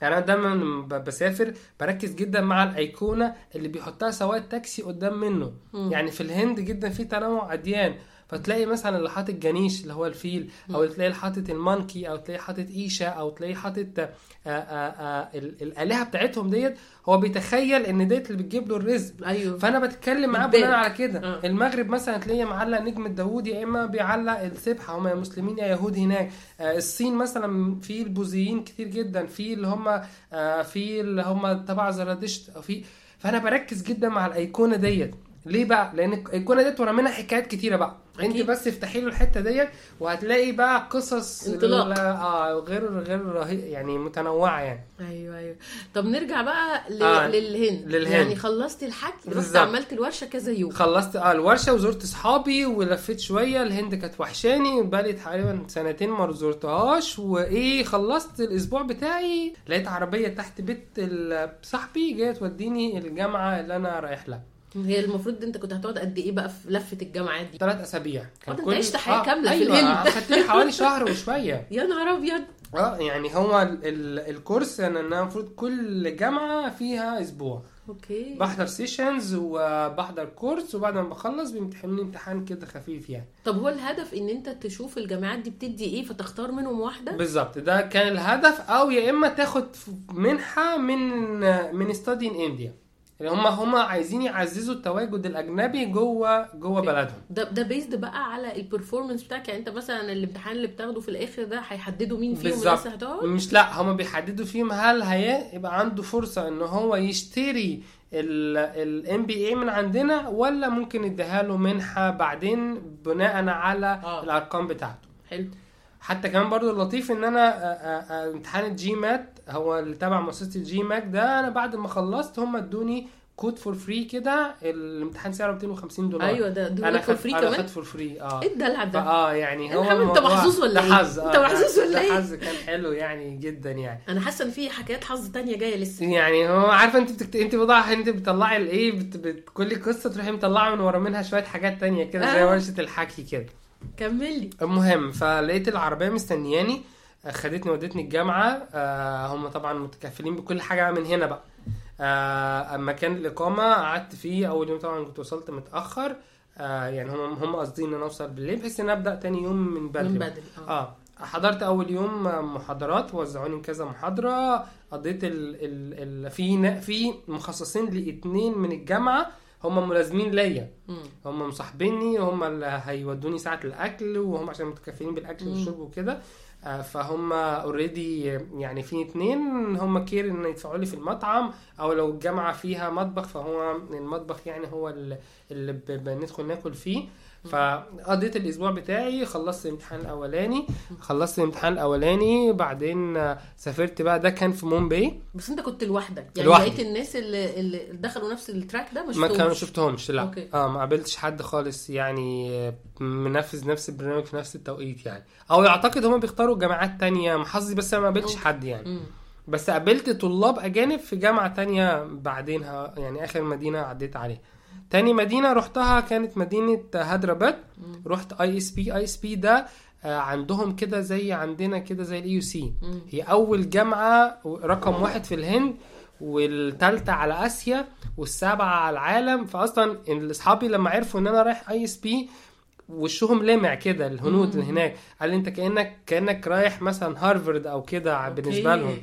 يعني أنا دايما لما بسافر بركز جدا مع الأيقونة اللي بيحطها سواق التاكسي قدام منه مم. يعني في الهند جدا في تنوع أديان فتلاقي مثلا اللي حاطط جانيش اللي هو الفيل أو تلاقي اللي حاطط ال monkey أو تلاقي حاطط شيفا أو تلاقي حاطط آه، آه، آه، ال- الآلهة بتاعتهم ديت هو بيتخيل إن ديت اللي بتجيب له الرزق. أيوه. فأنا بتكلم معاه. بناء على كده. آه. المغرب مثلا تلاقيه معلق نجم الداوود يا إما بيعلق السبحه هم يا مسلمين يا يهود هناك. آه، الصين مثلا في البوذيين كتير جدا في اللي هم آه، في اللي هم تبع زرادشت في فأنا بركز جدا مع الأيقونة ديت. ليه بقى؟ لأن الايقونه ديت ورا منها حكايات كتيرة بقى انت. بس افتحي له الحتة ديت وهتلاقي بقى قصص انطلاق. آه غير غير رهي- يعني متنوعة يعني أيوه أيوه طب نرجع بقى ل... آه، للهند للهند. يعني خلصت الحكي رحت. عملت الورشة كذا يوم خلصت آه الورشة وزرت اصحابي ولفيت شوية الهند كانت وحشاني بقالي تقريبا سنتين ما زرتهاش وإيه خلصت الأسبوع بتاعي لقيت عربية تحت بيت صاحبي جاية توديني الجامعة اللي أنا رايح لها هي المفروض انت كنت هتقعد قد إيه بقى في لفة الجامعات دي؟ ثلاث أسابيع. آه، ده انت عشت حياة كاملة في أيوة الهند. خدت لي حوالي شهر وشوية. يا نهار أبيض. آه يعني هو ال ال ال course ان أنا المفروض كل جامعة فيها أسبوع. Okay. بحضر sessions وبحضر course وبعد ما بخلص بيمتحنوني امتحان كده خفيف يعني. طب هو الهدف إن أنت تشوف الجامعات دي بتدي إيه؟ فتختار منهم واحدة؟ بالظبط. ده كان الهدف. أو يا إما تاخد منحة من من Study in India يعني هم هم عايزين يعززوا التواجد الأجنبي جوه جوه بلدهم. ده ده بيزد بقى على ال performance بتاعك. يعني انت مثلا الامتحان اللي بتاخده في الآخر ده هيحددوا مين فيهم بالظبط. مش لا هم بيحددوا فيهم هل هيبقى عنده فرصة إن هو يشتري ال MBA من عندنا ولا ممكن نديها له منحة بعدين بناء على آه. الأرقام بتاعته. حلو. حتى كمان برضو اللطيف إن أنا آه، آه، آه، امتحان ال GMAT هو اللي تبع مؤسسة ال GMAC ده أنا بعد ما خلصت هم ادوني كود for free كده الامتحان سعره 250 دولار. أيوه ده ده أنا for free أنا كمان؟ خدت for free آه. إيه الدلع ده؟ آه يعني هو أنت محظوظ ولا إيه؟ حظ أنت محظوظ ولا إيه؟ حظ كان حلو يعني جدا يعني. أنا حاسه إن في حكايات حظ تانية جاية لسه. يعني هو عارفه أنت بتكت... أنت بضاعة أنت بتطلعي الايه بت... بت... كل قصة تروحي مطلعة من ورا منها شوية حاجات تانية كده زي. ورشة الحكي كده. كمل لي المهم فلقيت العربية مستنياني خدتني ودتني الجامعة آه هم طبعا متكفلين بكل حاجة من هنا بقى. آه مكان الإقامة قعدت فيه أول يوم طبعا كنت وصلت متأخر آه يعني هم هم قاصدين إن أنا أوصل بالليل بحيث إن أبدأ تاني يوم من بدري من. بدري آه. حضرت أول يوم محاضرات وزعوني كذا محاضرة قضيت ال ال ال في في مخصصين لاتنين من الجامعة هم ملازمين ليا. هم مصاحبيني هم اللي هيودوني ساعة الأكل وهم عشان متكفلين بالأكل. والشرب وكده آه، فهم already يعني في اتنين هم care إن يدفعوا لي في المطعم أو لو الجامعة فيها مطبخ فهو المطبخ يعني هو اللي- بندخل ناكل فيه فقضيت الأسبوع بتاعي خلصت الامتحان الاولاني خلصت الامتحان الاولاني بعدين سافرت بقى. ده كان في مومباي بس انت كنت لوحدك. يعني لوحدي. لقيت الناس اللي, اللي دخلوا نفس ال track ده مش ما كانوا شفتهمش؟ لا. Okay. آه ما قابلتش حد خالص يعني منفذ نفس البرنامج في نفس التوقيت يعني. أو يعتقد هم بيختاروا جامعات تانية. محظي بس أنا ما قابلتش. حد يعني. مم. بس قابلت طلاب أجانب في جامعة تانية بعدين يعني آخر مدينة عديت عليها. تاني مدينة رحتها كانت مدينة هيدراباد مم. رحت اي اس بي اي اس بي ده آه، عندهم كده زي عندنا كده زي ال AUC. هي أول جامعة رقم واحد في الهند والتالتة على آسيا والسابعة على العالم. فأصلا أصحابي لما عرفوا إن أنا رايح ISB وشهم لامع كده الهنود اللي هناك. قال لي أنت كأنك كأنك رايح مثلا هارفرد أو كده بالنسبة. لهم.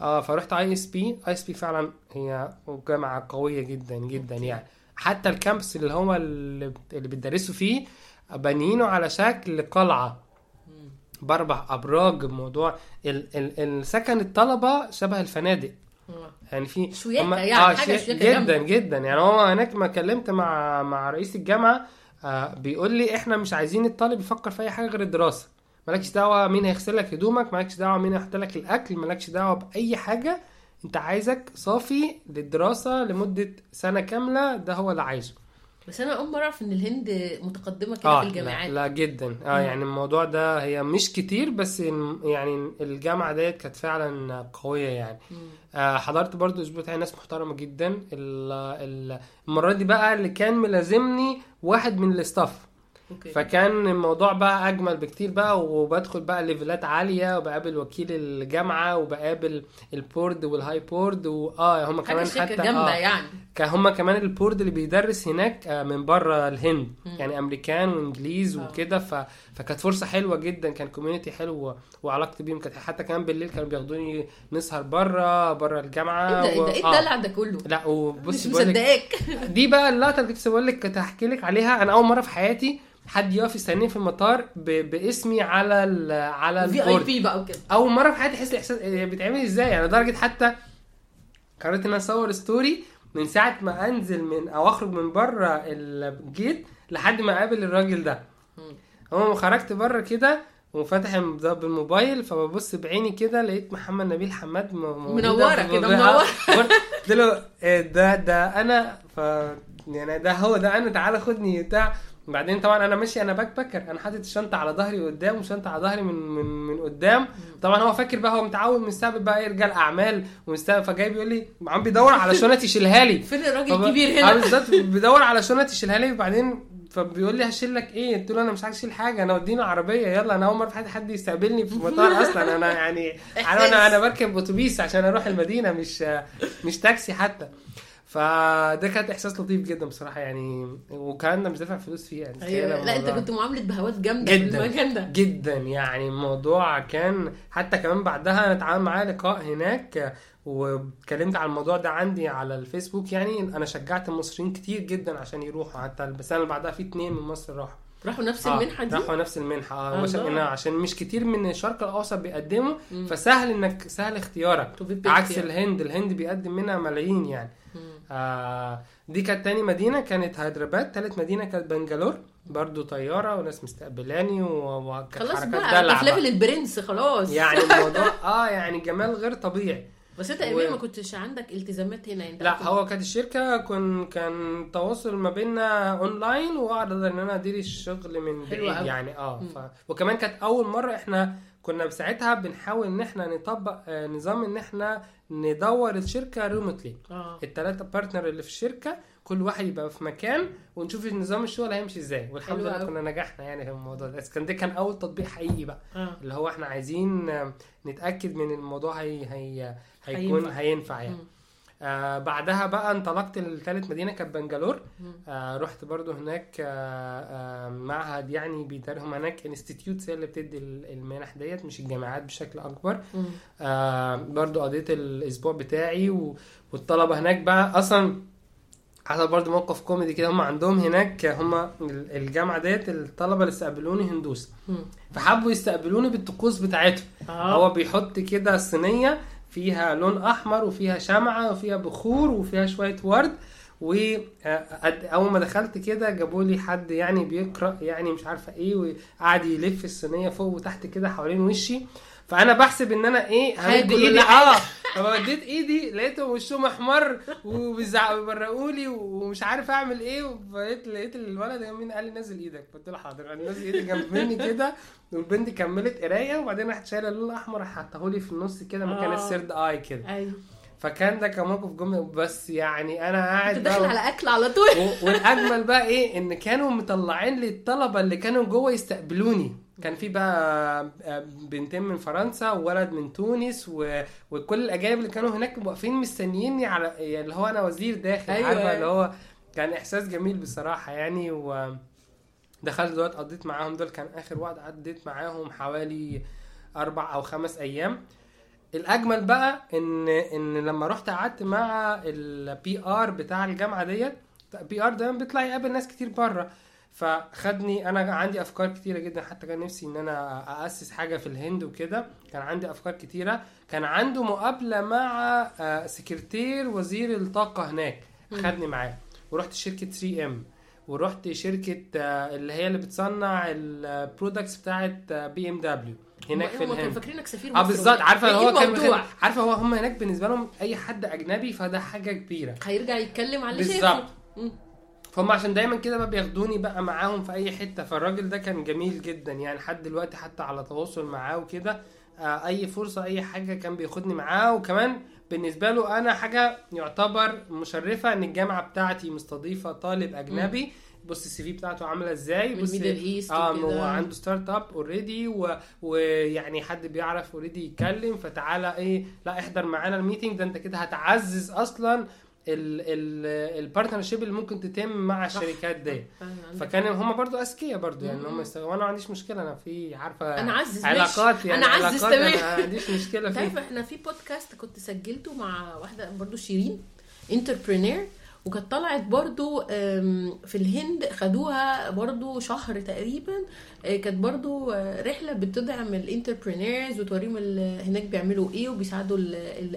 آه فرحت اي اس بي اي اس بي فعلا هي جامعة قوية جدا جدا يعني. حتى ال campus اللي هو اللي بتدرسوا فيه بانيينه على شكل قلعة. باربع أبراج موضوع ال ال السكن الطلبة شبه الفنادق. آه. يعني في هم- يعني، شيا- شياكة جدا جامدة. جدا يعني هو هناك ما كلمت مع مع رئيس الجامعة آه بيقول لي إحنا مش عايزين الطالب يفكر في أي حاجة غير الدراسة. مالكش دعوة مين هيغسل لك هدومك مالكش دعوة مين هيحط لك الأكل مالكش دعوة بأي حاجة. انت عايزك صافي للدراسة لمدة سنة كاملة ده هو اللي عايزه. بس أنا أول مرة أعرف إن الهند متقدمة كده في لا, الجامعات. لا جدا. آه مم. يعني الموضوع ده هي مش كتير بس يعني الجامعة ديت كانت فعلا قوية يعني. مم. آه، حضرت برضو أسبوع تاني ناس محترمة جدا. ال- ال- المرة دي بقى اللي كان ملازمني واحد من ال staff okay فكان الموضوع بقى أجمل بكتير بقى وبدخل بقى level ات عالية وبقابل وكيل الجامعة وبقابل ال board وال high board واه هم كمان حتى جامدة آه يعني هم كمان ال board اللي بيدرس هناك آه، من بره الهند مم. يعني أمريكان وإنجليز آه. وكده ف... فكانت فرصة حلوة جدا كان community حلو وعلاقتي بيهم كانت حتى كمان بالليل كانوا بياخدوني نسهر بره بره الجامعة إيه ده إيه ده إيه آه. الدلع ده كله. لا مش بقول لك مصدقاك. دي بقى اللقطة اللي كنت بقول لك كنت هحكي لك عليها. أنا أول مرة في حياتي حد يقف يستنيني في المطار ب... باسمي على ال... على VIP بقى وكده. أول مرة في حياتي أحس الإحساس إيه بيتعمل إزاي؟ يعني لدرجة حتى قررت إن أنا أصور story من ساعة ما أنزل من أو أخرج من بره ال gate لحد ما أقابل الراجل ده. هو خرجت بره كده وفتح بالموبايل فببص بعيني كده لقيت محمد نبيل حماد م- موجودة منورة في كده،. منورة. قلت له إيه ده ده أنا ف يعني ده هو ده أنا تعالى خدني بتاع. بعدين طبعا أنا ماشي أنا باك باكر أنا حاطط الشنطه على ظهري قدام وشنطة على ظهري من من من قدام. طبعا هو فاكر بقى هو متعود مستقبل بقى إيه رجال اعمال ومستقبل فجاي بيقول لي عم بيدور على شنط يشيلها لي. فين الراجل الكبير آه هنا؟ بالظبط بيدور على شنط يشيلها لي. وبعدين فبيقول لي هشيل لك إيه؟ قلت له أنا مش عايز اشيل حاجة انا ودينا عربية يلا أنا اول مرة في حياتي حد يستقبلني في المطار أصلا أنا يعني عارف أنا أنا بركب اتوبيس عشان أروح المدينة مش مش تاكسي حتى. فده كانت احساس لطيف جدا بصراحة يعني وكان مش دافع فلوس فيه يعني أيوه. لا انت. كنت معاملة بهوات جامدة في جدا. المكان ده. جدا يعني الموضوع كان حتى كمان بعدها أنا اتعامل معاه لقاء هناك واتكلمت عن الموضوع ده عندي على الفيسبوك يعني أنا شجعت المصريين كتير جدا عشان يروحوا حتى السنة اللي بعدها في اتنين من مصر راحوا راحوا نفس آه، المنحة دي راحوا نفس المنحة آه. عشان عشان مش كتير من الشرق الأوسط بيقدموا مم. فسهل إنك سهل اختيارك عكس يعني. الهند الهند بيقدم منها ملايين يعني مم. آه دي كانت تاني مدينة كانت هيدرباد تالت مدينة كانت بنجلور برضو طيارة وناس مستقبلاني وكانت خلاص حركات بقى في بقى. ليفل البرنس خلاص يعني الموضوع آه يعني جمال غير طبيعي بس انت و- ما كنتش عندك التزامات هنا انت لا كنت- هو كانت الشركة كان كان تواصل ما بيننا اونلاين واقدر إن أنا أدير الشغل من بعيد. يعني آه. ف... وكمان كانت أول مرة إحنا كنا بساعتها بنحاول إن إحنا نطبق آه، نظام إن إحنا ندور الشركة remotely آه. الثلاثه partner اللي في الشركة كل واحد يبقى في مكان ونشوف النظام الشغل هيمشي إزاي. والحمد لله. كنا نجحنا يعني في الموضوع ده. كان ده كان أول تطبيق حقيقي بقى. آه. اللي هو إحنا عايزين آه، نتأكد من الموضوع هي هي هيكون هينفع. يعني. مم. آه بعدها بقى انطلقت لثالث مدينة كانت بنجلور. آه رحت برضو هناك آه آه معهد يعني بيدارهم هناك institutes هي اللي بتدي ال- المنح ديت مش الجامعات بشكل أكبر. آه برضو قضيت الأسبوع بتاعي و... والطلبة هناك بقى أصلا حصل برضو موقف كوميدي كده هم عندهم هناك هم ال- الجامعة ديت الطلبة اللي استقبلوني هندوس. فحبوا يستقبلوني بالطقوس بتاعتهم آه هو بيحط كده صينية فيها لون أحمر وفيها شمعة وفيها بخور وفيها شوية ورد. واول ما دخلت كده جابوا لي حد يعني بيقرأ يعني مش عارفة إيه وقعد يلف الصينية فوق وتحت كده حوالين وشي. فانا بحسب ان أنا إيه همد هاكل ايدي. آه. فمديت ايدي لقيتهم وشهم احمر وبيزعقوا لي ومش عارف اعمل إيه فلقيت لقيت الولد جنبي قال لي نزل إيدك. قلت له حاضر. قال نزل ايدي جنب مني كده. والبنت كملت قراية وبعدين راحت شايلة اللون الأحمر حطهولي في النص كده مكان آه. السيرد اي كده. أيوه. فكان ده كان موقف جمله بس يعني أنا قاعد أنت داخل على أكل على طول. والأجمل بقى إيه؟ إن كانوا مطلعين لي الطلبه اللي كانوا جوه يستقبلوني. كان في بقى آه، بنتين من فرنسا وولد من تونس و... وكل الأجانب اللي كانوا هناك واقفين مستنييني على يعني اللي هو أنا وزير داخل أيوة. عارفة اللي هو كان إحساس جميل بصراحة يعني و دخلت دلوقتي قضيت معاهم دول كان آخر وقت قضيت معاهم حوالي أربع أو خمس أيام الأجمل بقى إن إن لما رحت قعدت مع ال PR بتاع الجامعة ديت PR دايما بيطلع يقابل ناس كتير بره فخدني أنا عندي أفكار كتيرة جدا حتى كان نفسي إن أنا اسس حاجة في الهند وكده. كان عندي أفكار كتيرة. كان عنده مقابلة مع آه، سكرتير وزير الطاقة هناك. خدني معاه. ورحت شركة 3M ورحت شركة آه، اللي هي اللي بتصنع ال products بتاعت BMW هناك في هم كانوا الهند. فاكرينك سفير آه بالظبط. عارفة هو كان عارفة هو هم هناك بالنسبة لهم أي حد أجنبي فده حاجة كبيرة. هيرجع يتكلم على بالظبط. فهم عشان دايما كده بقى بياخدوني بقى معاهم في أي حتة. فالراجل ده كان جميل جدا. يعني لحد دلوقتي حتى على تواصل معاه وكده آه، أي فرصة أي حاجة كان بياخدني معاه. وكمان بالنسبة له أنا حاجة يعتبر مشرفة إن الجامعة بتاعتي مستضيفة طالب أجنبي. بص ال CV بتاعته عاملة إزاي؟ بص ال Middle East آه. هو عنده startup already. ويعني حد بيعرف already يتكلم. فتعالى إيه لا احضر معانا ال meeting. ده أنت كده هتعزز أصلا ال partnership اللي ممكن تتم مع. الشركات دي فكان هم برضو أذكياء برضو يعني. هم يست... وأنا ما عنديش مشكلة أنا في عارفة أنا أعزز، علاقات. يعني أعزز علاقات تمام. أنا ما عنديش مشكلة تعرف فيها إحنا في بودكاست كنت سجلته مع واحدة برضو شيرين entrepreneur وكانت طلعت برضو في الهند خدوها برضو شهر تقريبا. آه، كانت برضو آه، رحلة بتدعم ال entrepreneurs وتوريهم هناك بيعملوا إيه وبيساعدوا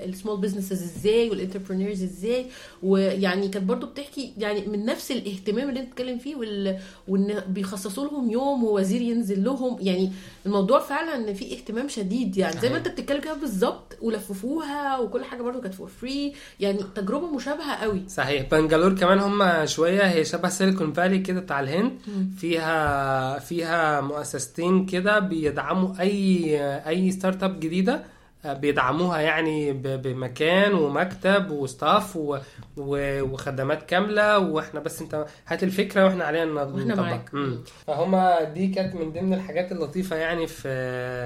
ال small businesses إزاي وال entrepreneurs إزاي. ويعني كانت برضو بتحكي يعني من نفس الاهتمام اللي انت بتتكلم فيه وال... وان بيخصصوا لهم يوم ووزير ينزل لهم. يعني الموضوع فعلا إن في اهتمام شديد. يعني زي ما. انت بتتكلم كده بالظبط ولففوها وكل حاجة برضو كانت for free يعني تجربة مشابهة قوي. صحيح. بنجلور كمان هم شوية هي شبه Silicon Valley كده بتاع الهند فيها فيها مؤسستين كده بيدعموا أي أي startup جديدة آه، بيدعموها يعني بمكان ومكتب و staff و- و- وخدمات كاملة وإحنا بس أنت هات الفكرة وإحنا علينا نطبق معاك. مم. فهم دي كانت من ضمن الحاجات اللطيفة يعني في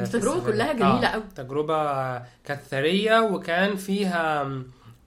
السفرية. كلها جميلة آه، أوي. تجربة كانت ثريه وكان فيها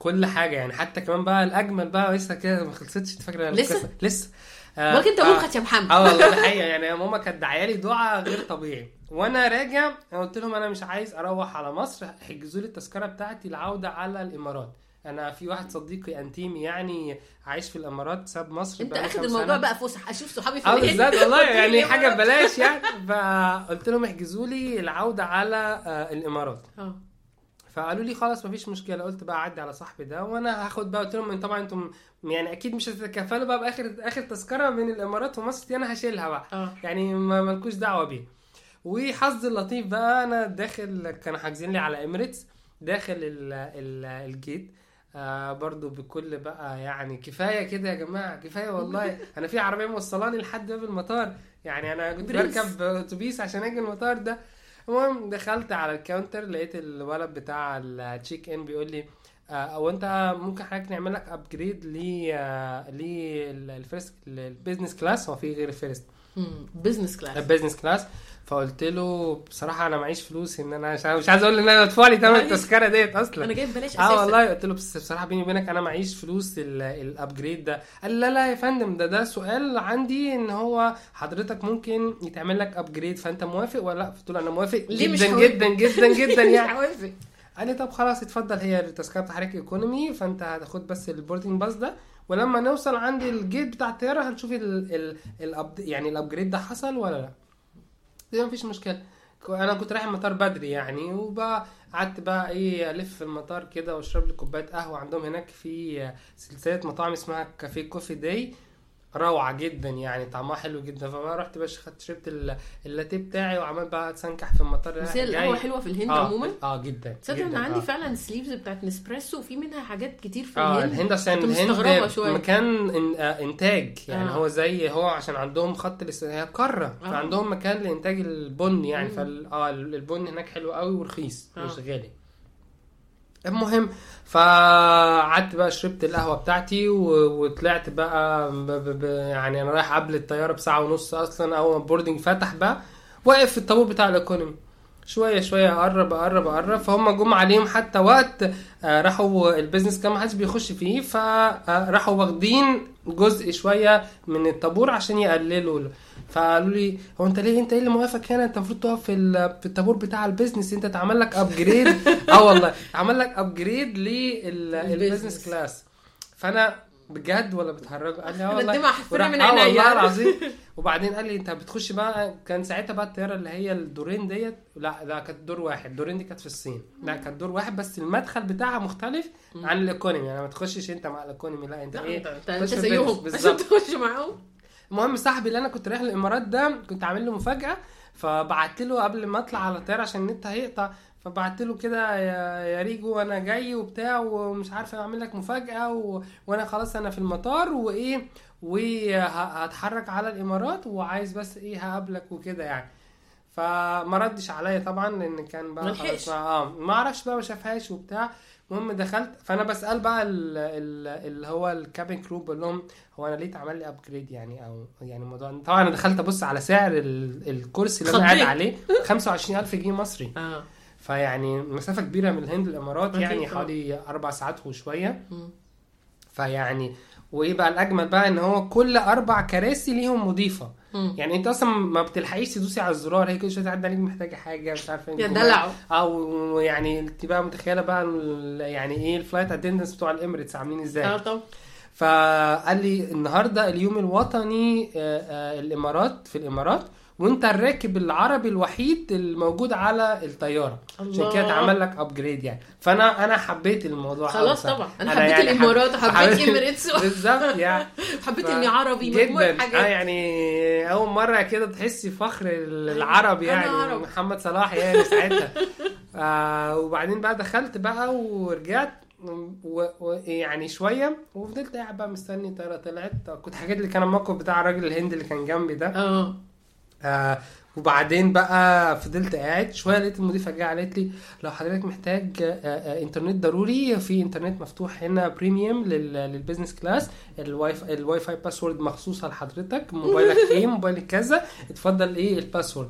كل حاجة يعني. حتى كمان بقى الأجمل بقى لسه كده ما خلصتش. فاكره لسه؟ لسه؟ آه، ولكن أنت آه، مخك يا محمد. آه والله ده حقيقه يعني ماما كانت دعيالي دعاء غير طبيعي. وأنا راجع أنا قلت لهم أنا مش عايز أروح على مصر حجزوا لي التذكرة بتاعتي العودة على الإمارات. أنا في واحد صديقي أنتيمي يعني عايش في الإمارات ساب مصر أنت أخد الموضوع سنة. بقى فسح أشوف صحابي في آه. بالذات والله لي يعني حاجة. ببلاش يعني. فقلت لهم احجزوا لي العودة على آه، الإمارات. آه. فقالوا لي خلاص مفيش مشكلة قلت بقى أعدي على صاحبي ده وأنا هاخد بقى قلت لهم طبعا أنتم يعني أكيد مش هتتكفلوا بقى بآخر آخر تذكرة من الإمارات ومصر دي أنا هشيلها بقى. آه. يعني ما مالكوش دعوة بيه. وحظ اللطيف بقى أنا داخل كانوا حاجزين لي على Emirates داخل ال ال ال gate. آه برضو بكل بقى يعني كفاية كده يا جماعة كفاية والله. أنا في عربية موصلاني لحد باب المطار. يعني أنا كنت. بركب أتوبيس عشان أجي المطار ده. المهم دخلت على ال counter لقيت الولد بتاع ال check in بيقول لي آه، أو انت ممكن حضرتك نعمل لك upgrade ل لل first ال business class هو في غير ال first. business class ال business class فقلت له بصراحة أنا معيش فلوس إن أنا مش مش عايز أقول إن أنا ادفع لي ثمن. التذكرة ديت أصلا. أنا جايب بلاش آه أساسا. والله. قلت له بس بصراحة بيني وبينك أنا معيش فلوس ال- ال upgrade ده. قال لا لا يا فندم ده ده سؤال عندي إن هو حضرتك ممكن يتعمل لك upgrade فأنت موافق ولا لأ؟ قلت له أنا موافق ليه مش جدا؟ جدا جدا جدا مش يعني. هوافق قال لي طب خلاص اتفضل هي التذكره بتاع حضرتك economy فأنت هتاخد بس ال boarding pass ده. ولما نوصل عند ال gate بتاع الطيارة هنشوف ال ال ال up يعني ال upgrade ده حصل ولا لأ. دي مفيش مشكلة. أنا كنت رايح المطار بدري يعني وبقى قعدت بقى إيه ألف في المطار كده وأشرب لي كوباية قهوة. عندهم هناك في سلسلة مطاعم اسمها Café Coffee Day روعة جدا يعني طعمها حلو جدا فبقى رحت بقى خدت شربت ال- اللاتيه بتاعي وعمال بقى اتسنكح في المطار بس هي القهوة حلوة في الهند آه عموما آه جدا تصدق إن عندي آه. فعلا sleeves بتاعت Nespresso وفي منها حاجات كتير في آه الهند الهند عشان الهند. مكان إن آه إنتاج يعني آه. هو زي هو عشان عندهم خط الاس- هي قارة آه. فعندهم مكان لإنتاج البن يعني. فال آه البن هناك حلو قوي ورخيص آه. مش غالي المهم فقعدت بقى شربت القهوة بتاعتي وطلعت بقى ب ب ب يعني أنا رايح قبل الطيارة بساعة ونص أصلا أول ما ال boarding فتح بقى واقف في الطابور بتاع ال economy. شوية شوية أقرب أقرب أقرب. فهم جم عليهم حتى وقت آه، راحوا ال business كان ما حدش بيخش فيه فراحوا واخدين جزء شوية من الطابور عشان يقللوا. فقالوا لي هو أنت ليه أنت إيه اللي موقفك هنا؟ أنت المفروض تقف في في الطابور بتاع ال business. أنت اتعمل لك upgrade آه والله اتعمل لك upgrade لل business. class فأنا بجد ولا بتهرجوا قال لي آه والله. وراح- من والله عينيا. العظيم. وبعدين قال لي أنت بتخش بقى كان ساعتها بقى الطيارة اللي هي الدورين ديت لا لا كانت دور واحد. دورين دي كانت في الصين. لا كانت دور واحد بس المدخل بتاعها مختلف عن الإيكونومي. يعني ما تخشش أنت مع الإيكونومي لا أنت إيه انت زيهم. عشان تخش معاهم. المهم صاحبي اللي أنا كنت رايح الإمارات ده كنت عامل له مفاجأة فبعت له قبل ما أطلع على الطيارة عشان النت هيقطع. فبعت له كده يا يا ريجو أنا جاي وبتاع ومش عارف أعمل لك مفاجأة و... وأنا خلاص أنا في المطار وإيه وهتحرك على الإمارات وعايز بس إيه هقابلك وكده يعني. فما ردش عليا طبعا لأن كان بقى. خلاص آه ما أعرفش بقى ما شافهاش وبتاع. المهم دخلت فأنا بسأل بقى ال- ال- اللي هو ال cabin crew بقول لهم هو أنا ليه اتعمل لي upgrade يعني؟ أو يعني الموضوع طبعا أنا دخلت أبص على سعر ال- الكرسي اللي أنا قاعد. عليه 25000 جنيه مصري. آه. فيعني مسافة كبيرة من الهند الامارات أكيد يعني طبعا. حوالي أربع ساعات وشوية مم. فيعني وايه بقى الأجمل بقى إن هو كل أربع كراسي ليهم مضيفة مم. يعني أنت أصلا ما بتلحقيش تدوسي على الزرار هي كل شوية تعدي عليك محتاجة حاجة مش عارفة يا انت دلعوا أو يعني أنت بقى متخيلة بقى يعني إيه ال flight attendants بتوع ال Emirates عاملين إزاي آه طب فقال لي النهارده اليوم الوطني آه، آه، الإمارات في الإمارات وانت الراكب العربي الوحيد الموجود على الطيارة. عشان كده. اتعمل لك upgrade يعني. فأنا أنا حبيت الموضوع خلاص. طبعا. أنا حبيت يعني الإمارات حب- وحبيت حبيت- Emirates بالظبط يعني. حبيت إني عربي جدا. آه يعني أول مرة كده تحسي فخر العرب أنا يعني. عرب. محمد صلاح يعني ساعتها. آه وبعدين بقى دخلت بقى ورجعت ويعني شوية وفضلت قاعد بقى مستني الطياره طلعت. كنت حكيت لك أنا الموقف بتاع الراجل الهندي اللي كان جنبي ده. آه. آه وبعدين بقى فضلت قاعد شوية لقيت المضيفة جاية قالت لي لو حضرتك محتاج آه آه انترنت ضروري في انترنت مفتوح هنا premium لل- لل business class ال Wi-Fi ال Wi-Fi password مخصوصه لحضرتك موبايلك إيه موبايلك كذا اتفضل إيه ال password.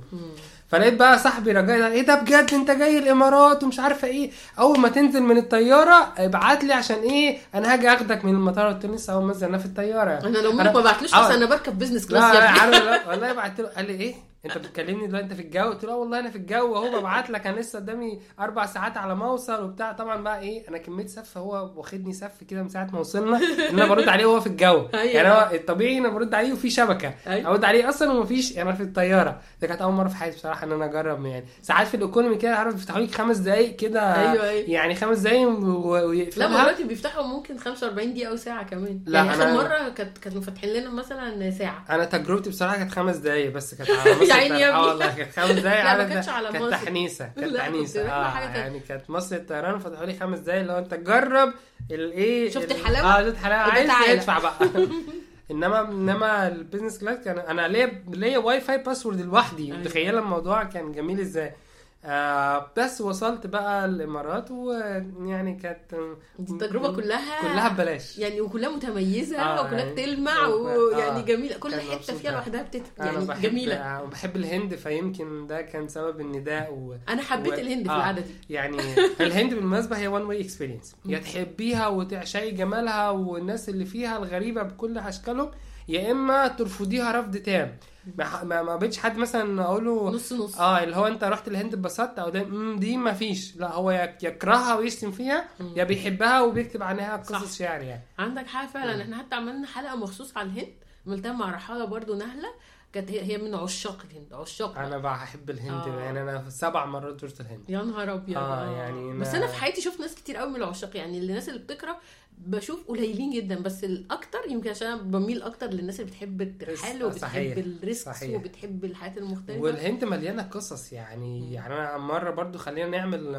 فلقيت بقى صاحبي رجاء ده إيه ده بجد؟ أنت جاي الإمارات ومش عارفة إيه. أول ما تنزل من الطيارة ابعت لي عشان إيه؟ أنا هاجي أخدك من المطار قلت له لسه أول ما نزل أنا في الطيارة. أنا لو منك ما بعتلوش آه. بس أنا بركب business class لا يا ابني والله بعت له قال لي إيه؟ انت بتكلمني دلوقتي انت في الجو؟ قلت له والله أنا في الجو اهو ببعت لك أنا لسه قدامي أربع ساعات على ما اوصل وبتاع. طبعا بقى إيه أنا كمية سف هو واخدني سف كده من ساعة ما وصلنا إن أنا برد عليه وهو في الجو. أيوة. يعني هو الطبيعي أنا برد عليه وفي شبكة. أيوة. أرد عليه أصلا ومفيش أنا في الطيارة. ده كانت أول مرة في حياتي بصراحة إن أنا أجرب يعني. ساعات في ال economy كده عارف بيفتحوا لك خمس دقائق كده. أيوة، أيوة. يعني خمس دقائق و- لا دلوقتي بيفتحوا ممكن 45 دقيقة أو ساعة كمان. لا، يعني أنا- اخر مرة كانت كانوا فاتحين لنا مثلا ساعة. أنا تجربتي بصراحة كانت خمس دقايق بس كانت على عيني يا ابني. والله كانت خمس دقايق لا، ما عارف كانتش ده- على كانت مصر. تحنيسة كانت لا، كنت تحنيسة آه. يعني كانت مصر الطيران فتحوا لي خمس دقايق لو أنت جرب الايه شفت ال- الحلاوة؟ آه شفت الحلاوة عايز. ادفع بقى إنما إنما ال business class كان أنا ليا ليا Wi-Fi password لوحدي أيوة. متخيلة الموضوع كان جميل إزاي آه بس وصلت بقى الإمارات ويعني كانت التجربة كلها كلها ببلاش يعني وكلها متميزة آه، وكلها يعني- بتلمع آه، ويعني آه. جميلة كل حتة فيها. لوحدها بتت أنا يعني بحب جميلة آه، بحب الهند فيمكن ده كان سبب النداء و... أنا حبيت و- الهند في آه. القعدة دي يعني الهند بالمناسبة هي one way experience يا تحبيها وتعشقي جمالها والناس اللي فيها الغريبة بكل أشكالهم يا إما ترفضيها رفض تام ما ما, ما بقتش حد مثلا أقول له نص نص. آه اللي هو أنت رحت الهند اتبسطت أو ده دي ما فيش. لا هو يكرهها ويشتم فيها يا بيحبها وبيكتب عنها. قصص شعر يعني. عندك حاجة فعلا. إحنا حتى عملنا حلقة مخصوص على الهند عملتها مع رحالة برضو نهلة. كانت هي من عشاق الهند عشاق. أنا بحب الهند آه. يعني أنا سبع مرات زرت الهند. يا نهار أبيض. آه، يعني بس أنا في حياتي شفت ناس كتير قوي من العشاق يعني الناس اللي بتكره بشوف قليلين جدا بس الأكتر يمكن عشان أنا بميل أكتر للناس اللي بتحب الترحال وبتحب صحيح. الريسكس صحيح. وبتحب الحياة المختلفة والهند مليانة قصص يعني يعني أنا مرة برضو خلينا نعمل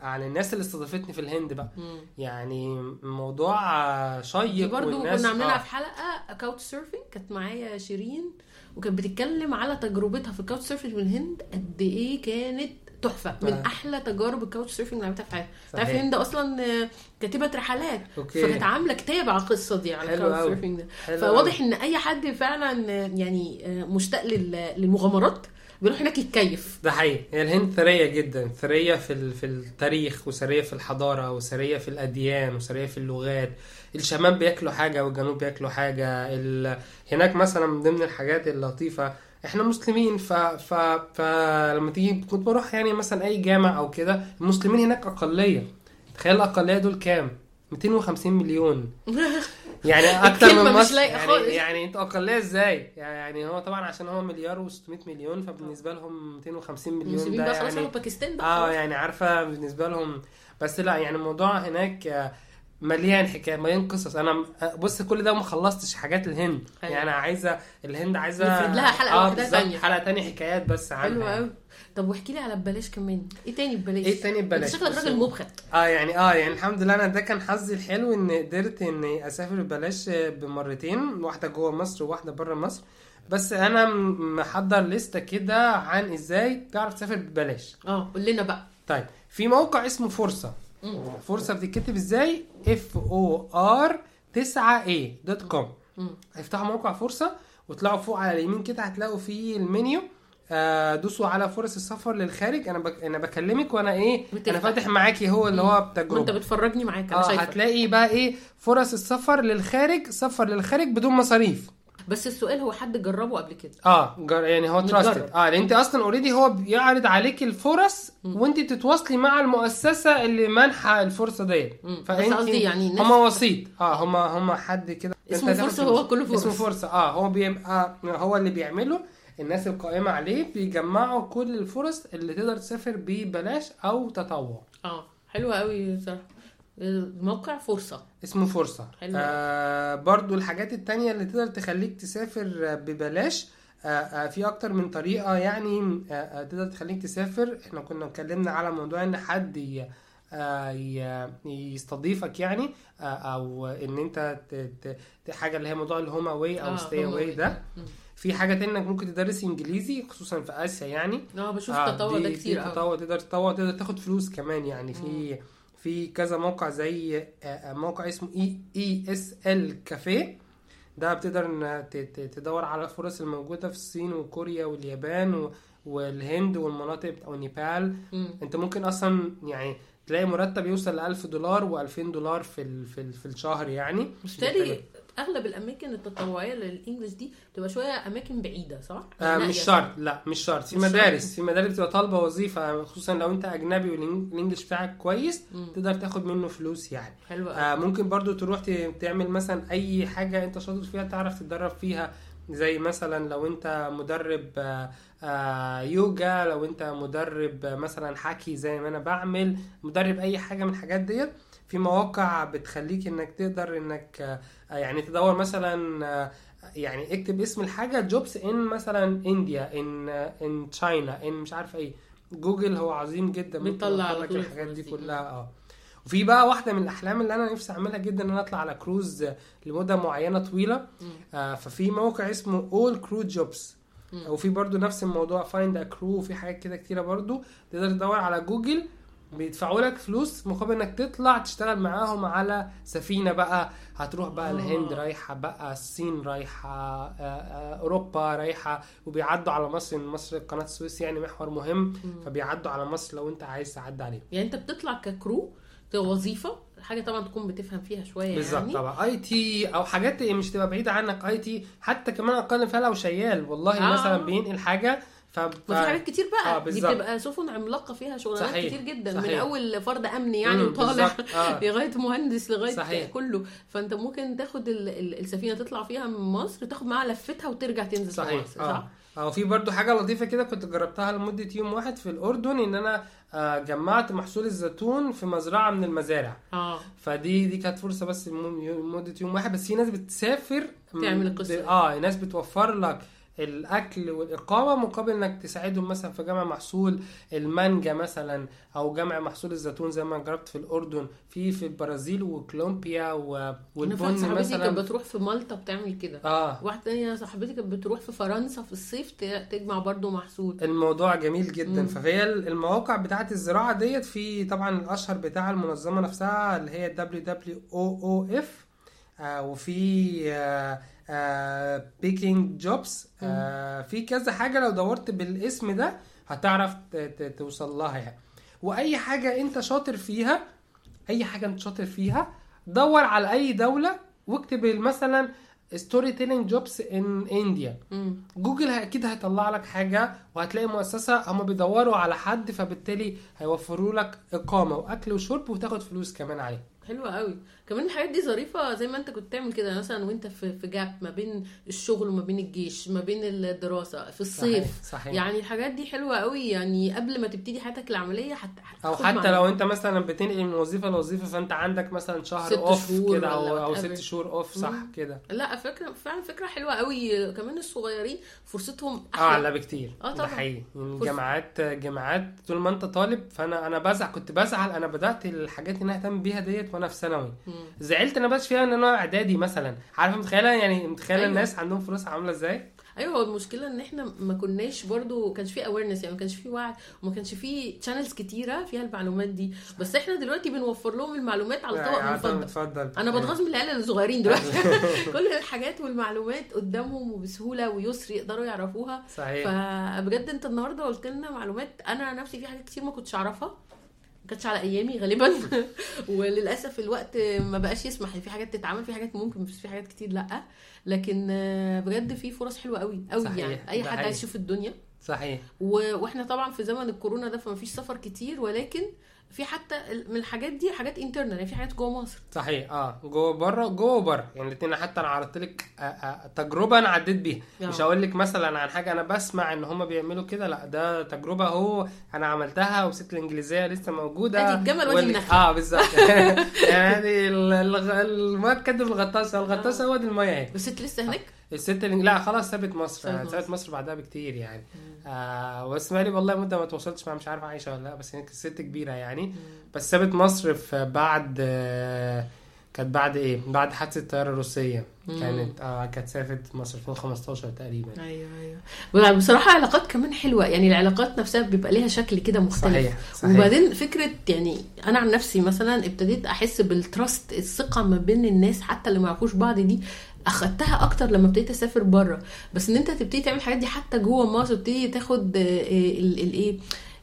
عن الناس اللي استضافتني في الهند بقى مم. يعني موضوع شيق برضو كنا عاملينها آه. في حلقة couch surfing كانت معايا شيرين وكانت بتتكلم على تجربتها في ال couch surfing من الهند قد إيه كانت تحفة. من. أحلى تجارب ال couch surfing اللي عملتها في حياتي. تعرف صحيح. الهند أصلا كاتبة رحلات. أوكي. فكانت عاملة كتاب على القصة دي على ال couch. surfing ده. فواضح. إن أي حد فعلا يعني مشتاق لل- للمغامرات بيروح هناك يتكيف. ده حقيقي. هي الهند ثرية جدا. ثرية في في التاريخ وثرية في الحضارة وثرية في الأديان وثرية في اللغات. الشمال بياكلوا حاجة والجنوب بياكلوا حاجة. ال... هناك مثلا من ضمن الحاجات اللطيفة إحنا مسلمين ف... ف... فلما تيجي كنت بروح يعني مثلا أي جامع أو كده المسلمين هناك أقلية. تخيل الأقلية دول كام؟ 250 مليون. يعني أكتر من مش مصر. لايقة يعني, خالص. يعني أنتوا أقلية إزاي؟ يعني هو طبعا عشان هو مليار و600 مليون فبالنسبة لهم 250 مليون ده يعني باكستان بقى آه. يعني عارفة بالنسبة لهم. بس لا يعني الموضوع هناك مليان حكايه مليان قصص. أنا آه، بص كل ده ما خلصتش حاجات الهند. أيوة. يعني عايزة الهند عايزة نفرد لها حلقة آه واحدة بالظبط تانية. حلقة تانية حكايات بس عنها حلو يعني. قوي طب واحكي لي على ببلاش كمان. إيه تاني ببلاش؟ إيه تاني ببلاش؟ شكلك راجل مبخل آه يعني آه يعني الحمد لله أنا ده كان حظي الحلو ان قدرت إني أسافر ببلاش بمرتين واحدة جوه مصر وواحدة بره مصر. بس أنا محضر لستة كده عن إزاي تعرف تسافر ببلاش. آه قول لنا بقى. طيب في موقع اسمه فرصة. مم. فرصة بتتكتب إزاي؟ F O R 9 A dot com. افتحوا موقع فرصة وطلعوا فوق على اليمين كده هتلاقوا فيه المنيو. آه دوسوا على فرص السفر للخارج. أنا بك... أنا بكلمك وأنا إيه بتفتح. أنا فاتح معاكي هو اللي هو وانت بتجربة. بتفرجني معاك أنا آه شايفة. هتلاقي بقى إيه فرص السفر للخارج سفر للخارج بدون مصاريف. بس السؤال هو حد جربه قبل كده آه جر... يعني هو. trusted آه لأن أنت أصلا already هو بيعرض عليك الفرص. وأنت تتواصلي مع المؤسسة اللي مانحه الفرصة ديت مم. بس فأنت قصدي يعني هم وسيط آه هم هم حد كده اسمه فلوس. هو كله فرص. اسمه فرصة آه هو بيبقى هو اللي بيعمله الناس القائمة عليه بيجمعوا كل الفرص اللي تقدر تسافر ببلاش أو تطوع آه حلوة قوي بصراحه الموقع فرصة. اسمه فرصة. حلو. آه برضو الحاجات التانية اللي تقدر تخليك تسافر آه، ببلاش. آه آه في أكتر من طريقة يعني آه آه تقدر تخليك تسافر. إحنا كنا اتكلمنا على موضوع إن حد ي- يستضيفك يعني أو إن أنت حاجة اللي هي موضوع ال home away أو آه، stay away. ده. في حاجة تانية إنك ممكن تدرس إنجليزي خصوصا في آسيا يعني. آه بشوف التطوع ده كتير قوي تطوع تقدر تطوع تقدر تاخد فلوس كمان يعني. في في كذا موقع زي آه، آه، موقع اسمه ESL cafe ده بتقدر تدور على الفرص الموجودة في الصين وكوريا واليابان والهند والمناطق بتاع ونيبال مم. أنت ممكن أصلا يعني تلاقي مرتب يوصل ل 1000 دولار و2000 دولار في ال في, ال في الشهر يعني. مش تالي أغلب الأماكن التطوعية للإنجليش دي بتبقى شوية أماكن بعيدة صح؟ آه مش صح؟ شرط لا مش شرط في. مدارس في مدارس بتبقى طالبة وظيفة خصوصا لو أنت أجنبي والإنجليش بتاعك كويس مم. تقدر تاخد منه فلوس يعني قوي آه ممكن برضو تروح تعمل مثلا أي حاجة أنت شاطر فيها تعرف تتدرب فيها زي مثلا لو أنت مدرب آه آه يوجا لو أنت مدرب مثلا حكي زي ما أنا بعمل مدرب أي حاجة من الحاجات ديت في مواقع بتخليك إنك تقدر إنك آه، يعني تدور مثلا آه، يعني اكتب اسم الحاجة jobs in مثلا India in in China in مش عارف إيه. جوجل هو عظيم جدا بيطلع لك الحاجات دي. كلها آه. وفي بقى واحدة من الأحلام اللي أنا نفسي أعملها جدا إن أنا أطلع على كروز لمدة معينة طويلة آه ففي موقع اسمه All Cruise Jobs. وفي برضو نفس الموضوع Find a Crew وفي حاجات كده كتيرة برضو. تقدر تدور على جوجل بيدفعوا لك فلوس مقابل إنك تطلع تشتغل معاهم على سفينة بقى. هتروح بقى آه. الهند رايحة بقى الصين رايحة آه، آه، أوروبا رايحة وبيعدوا على مصر مصر قناة السويس يعني محور مهم فبيعدوا على مصر لو أنت عايز تعدي عليه يعني أنت بتطلع ك crew كوظيفة حاجة طبعا تكون بتفهم فيها شوية بالظبط يعني طبعا. IT أو حاجات مش تبقى بعيدة عنك. IT حتى كمان أقل فيها لو شيال. والله آه. مثلا بينقل حاجة ف وفي حاجات كتير بقى آه، دي. بتبقى سفن عملاقة فيها شغلانات صحيح، كتير جدا من صحيح. أول فرد امن يعني وطالع آه. لغاية مهندس لغاية صحيح. كله فأنت ممكن تاخد ال- ال- السفينة تطلع فيها من مصر تاخد معاها لفتها وترجع تنزل صحيح مصر آه صح؟ آه في برضو حاجة لطيفة كده كنت جربتها لمدة يوم واحد في الأردن إن أنا آه جمعت محصول الزيتون في مزرعة من المزارع آه فدي دي كانت فرصة بس لم- لمده يوم واحد بس في ناس بتسافر تعمل دي. آه ناس بتوفر لك الأكل والإقامة مقابل إنك تساعدهم مثلا في جمع محصول المانجا مثلا أو جمع محصول الزيتون زي ما جربت في الأردن في في البرازيل وكولومبيا والبن صاحبتي كانت مثلا بتروح في مالطا بتعمل كده. آه. واحدة تانية صاحبتي كانت بتروح في فرنسا في الصيف تجمع برضو محصول. الموضوع جميل جدا. مم. فهي المواقع بتاعت الزراعة ديت في طبعا الأشهر بتاع المنظمة نفسها اللي هي WWOOF آه وفي آه baking jobs آه في كذا حاجة لو دورت بالاسم ده هتعرف توصل لها يعني. وأي حاجة أنت شاطر فيها أي حاجة أنت شاطر فيها دور على أي دولة واكتب مثلا storytelling jobs in India. جوجل أكيد هيطلع لك حاجة وهتلاقي مؤسسة هم بيدوروا على حد فبالتالي هيوفروا لك إقامة وأكل وشرب وتاخد فلوس كمان عليه حلوة قوي. كمان الحاجات دي ظريفة زي ما انت كنت تعمل كده مثلا وانت في في gap ما بين الشغل وما بين الجيش ما بين الدراسة في الصيف صحيح, صحيح. يعني الحاجات دي حلوة قوي يعني قبل ما تبتدي حياتك العملية حت... أو حتى معلومات. لو انت مثلا بتنقل من وظيفة لوظيفة فانت عندك مثلا شهر off كده أو whatever. ست شهور off صح. كده لا فكرة فعلا فكرة حلوة قوي كمان الصغيرين فرصتهم أعلى أحلى بكتير آه ده طبعا. حقيقي يعني. جامعات جامعات طول ما انت طالب فأنا أنا بزعل كنت بزعل أنا بدأت الحاجات اللي أنا أهتم بيها ديت وأنا في ثانوي. زعلت أنا بس فيها إن أنا إعدادي مثلا. عارفة متخيلة؟ يعني متخيلة أيوة. الناس عندهم فلوس عاملة إزاي؟ أيوه هو المشكلة إن إحنا ما كناش برضو كانش في awareness يعني ما كانش في وعي وما كانش في channels كتيرة فيها المعلومات دي. بس إحنا دلوقتي بنوفر لهم المعلومات على طبق يعني مفضل. اتفضل أنا بتغاظ من العيال الصغيرين دلوقتي. كل الحاجات والمعلومات قدامهم وبسهولة ويسر يقدروا يعرفوها. صحيح. فبجد أنت النهارده قلت لنا معلومات أنا نفسي في حاجات كتير ما كنتش أعرفها. ما كانتش على أيامي غالبا. وللأسف الوقت ما بقاش يسمح. في حاجات تتعمل في حاجات ممكن بس في حاجات كتير لأ. لكن بجد في فرص حلوة قوي قوي صحيح، يعني. أي حد. عايز يشوف الدنيا. صحيح. و- وإحنا طبعا في زمن الكورونا ده فما فيش سفر كتير ولكن في حتى من الحاجات دي حاجات انترنال يعني في حاجات جوه مصر. صحيح آه جوه بره جوه وبره يعني الاثنين حتى أنا عرضت لك آه، آه، تجربة أنا عديت بيها. آه. مش هقول لك مثلا عن حاجة أنا بسمع إن هم بيعملوا كده لأ ده تجربة أهو أنا عملتها والست الإنجليزية لسه موجودة. أدي الجمل وأدي النخله آه بالظبط. يعني هذه ال- الغ- الميه تكدب الغطاسة الغطاسة هو دي الميه اهي بس أنت لسه هناك؟ الست اللي لا خلاص سابت مصر. سابت يعني مصر. سابت مصر بعدها بكتير يعني. آه بس بقالي والله مدة ما تواصلتش معاها مش عارف عايشة ولا لا بس هي كانت ست كبيرة يعني. بس سابت مصر في بعد آه كانت بعد إيه؟ بعد حادثة الطيارة الروسية. مم. كانت آه كانت سافرت مصر 2015 تقريبا. أيوه أيوه. بصراحة علاقات كمان حلوة. يعني العلاقات نفسها بيبقى ليها شكل كده مختلف. صحيح صحيح. وبعدين فكرة يعني أنا عن نفسي مثلا ابتديت أحس بالتراست الثقة ما بين الناس حتى اللي ما يعرفوش بعض دي. أخدتها أكتر لما ابتديت أسافر بره بس إن أنت تبتدي تعمل الحاجات دي حتى جوه مصر تبتدي تاخد الايه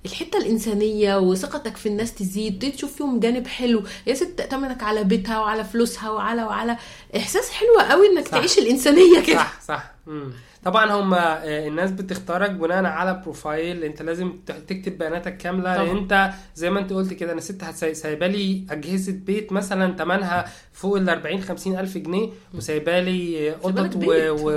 الحتة الإنسانية وثقتك في الناس تزيد تبتدي تشوف فيهم جانب حلو يا ست تأتمنك على بيتها وعلى فلوسها وعلى وعلى إحساس حلو قوي إنك صح. تعيش الإنسانية كده صح صح مم. طبعا هم الناس بتختارك بناء على profile انت لازم تكتب بياناتك كاملة. طبعا. انت زي ما انت قلت كده أنا ست سايبة لي أجهزة بيت مثلا ثمنها فوق ال 40 50 ألف جنيه وسايبة لي قطط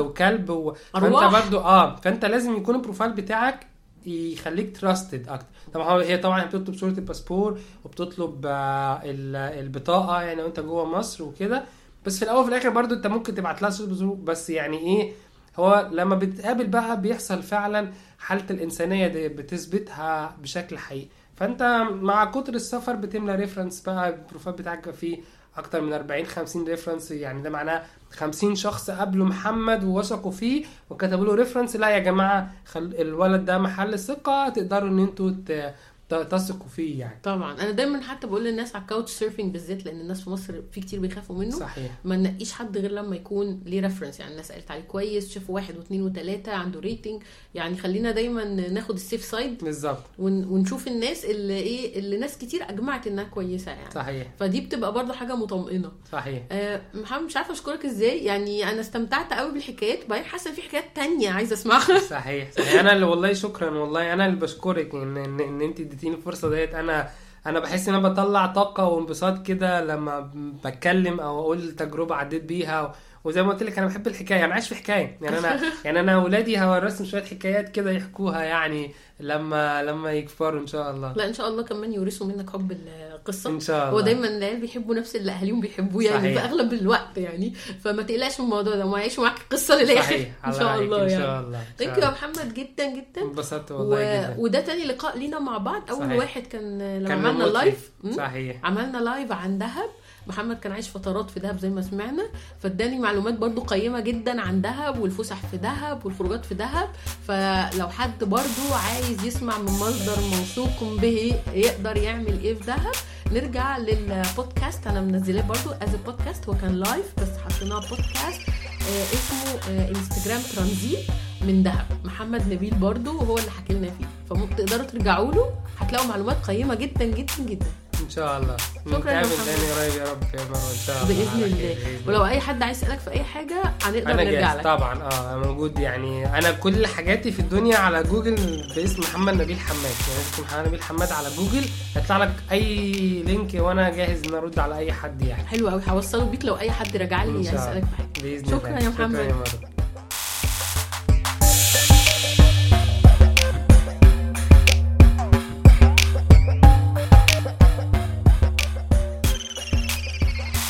وكلب و... فأنت. برضو آه فأنت لازم يكون ال profile بتاعك يخليك trusted أكتر. طبعا هي طبعا بتطلب صورة الباسبور وبتطلب آه، ال- البطاقة يعني لو انت جوه مصر وكده. بس في الأول وفي الآخر برضو أنت ممكن تبعت لها صورة بس يعني إيه هو لما بتقابل بقى بيحصل فعلا حالة الإنسانية دي بتثبتها بشكل حقيقي. فأنت مع كتر السفر بتملى reference بقى ال profile بتاعك فيه أكتر من 40 50 reference يعني ده معناه 50 شخص قابلوا محمد ووثقوا فيه وكتبوا له reference لا يا جماعة خل... الولد ده محل ثقة تقدروا إن أنتوا ت... تثقوا فيه يعني. طبعا. أنا دايما حتى بقول للناس على ال couch surfing بالذات لأن الناس في مصر في كتير بيخافوا منه. صحيح. ما ننقيش حد غير لما يكون ليه reference يعني الناس قالت عليه كويس شافوا واحد واثنين وثلاثه عنده rating يعني خلينا دايما ناخد ال safe side بالظبط. ون- ونشوف الناس اللي إيه اللي ناس كتير أجمعت إنها كويسة يعني. صحيح. فدي بتبقى برضه حاجة مطمئنة. صحيح. آه، محمد مش عارفة أشكرك إزاي. يعني أنا استمتعت قوي بالحكايات. بعدين حاسة في حكايات تانية عايزة أسمعها. صحيح صحيح. أنا اللي والله شكرا والله أنا اللي بشكرك ان ان, إن أنت اديتيني الفرصة ديت. أنا أنا بحس إن أنا بطلع طاقة وانبساط كده لما بتكلم أو أقول تجربة عديت بيها وزي ما قلت لك أنا بحب الحكاية أنا عايش في حكاية. يعني أنا يعني أنا أولادي هورثهم شوية حكايات كده يحكوها يعني لما لما يكبروا إن شاء الله. لا إن شاء الله كمان يورثوا منك حب القصة. إن شاء الله. هو دايما العيال بيحبوا نفس اللي أهاليهم بيحبوه يعني صحيح. في أغلب الوقت يعني. فما تقلقش من الموضوع ده وما يعيشوا معاك القصة للآخر. صحيح. إن الله شاء الله إن يعني. شاء الله. thank you يا. محمد جدا جدا. انبسطت و... والله جدا. وده تاني لقاء لينا مع بعض. أول صحيح. واحد كان لما كان عملنا. live? صحيح. عملنا live عن دهب محمد كان عايش فترات في دهب زي ما سمعنا فاداني معلومات برضو قيمة جدا عن دهب والفسح في دهب والخروجات في دهب. فلو حد برضو عايز يسمع من مصدر موثوق به يقدر يعمل إيه في دهب نرجع للبودكاست. أنا منزلاه برضو as بودكاست هو كان live بس حطيناه بودكاست آه اسمه آه انستجرام ترانزيت من دهب. محمد نبيل برضو وهو اللي حكي لنا فيه فتقدروا ترجعوا له. هتلاقوا معلومات قيمة جدا جدا جدا. إن شاء الله. شكراً يا نتقابل. تاني قريب يا رب يا مروه إن شاء الله. بإذن الله. ولو أي حد عايز يسألك في أي حاجة هنقدر نرجع لك. طبعا. آه موجود يعني. أنا كل حاجاتي في الدنيا على جوجل باسم محمد نبيل حماد. يعني اسم محمد نبيل حماد على جوجل هيطلع لك أي link وأنا جاهز إن أرد على أي حد يعني. حلو قوي هوصله بيك لو أي حد رجع لي يسالك في حاجة. شكراً يا محمد. شكرا يا مروه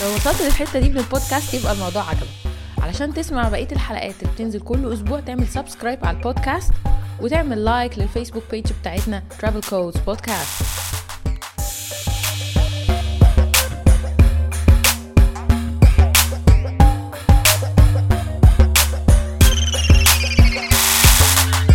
لو وصلت للحتة دي من البودكاست يبقى الموضوع عجبك. علشان تسمع بقية الحلقات اللي بتنزل كل أسبوع تعمل subscribe على البودكاست وتعمل لايك للفيسبوك بيج بتاعتنا Travel Codes Podcast.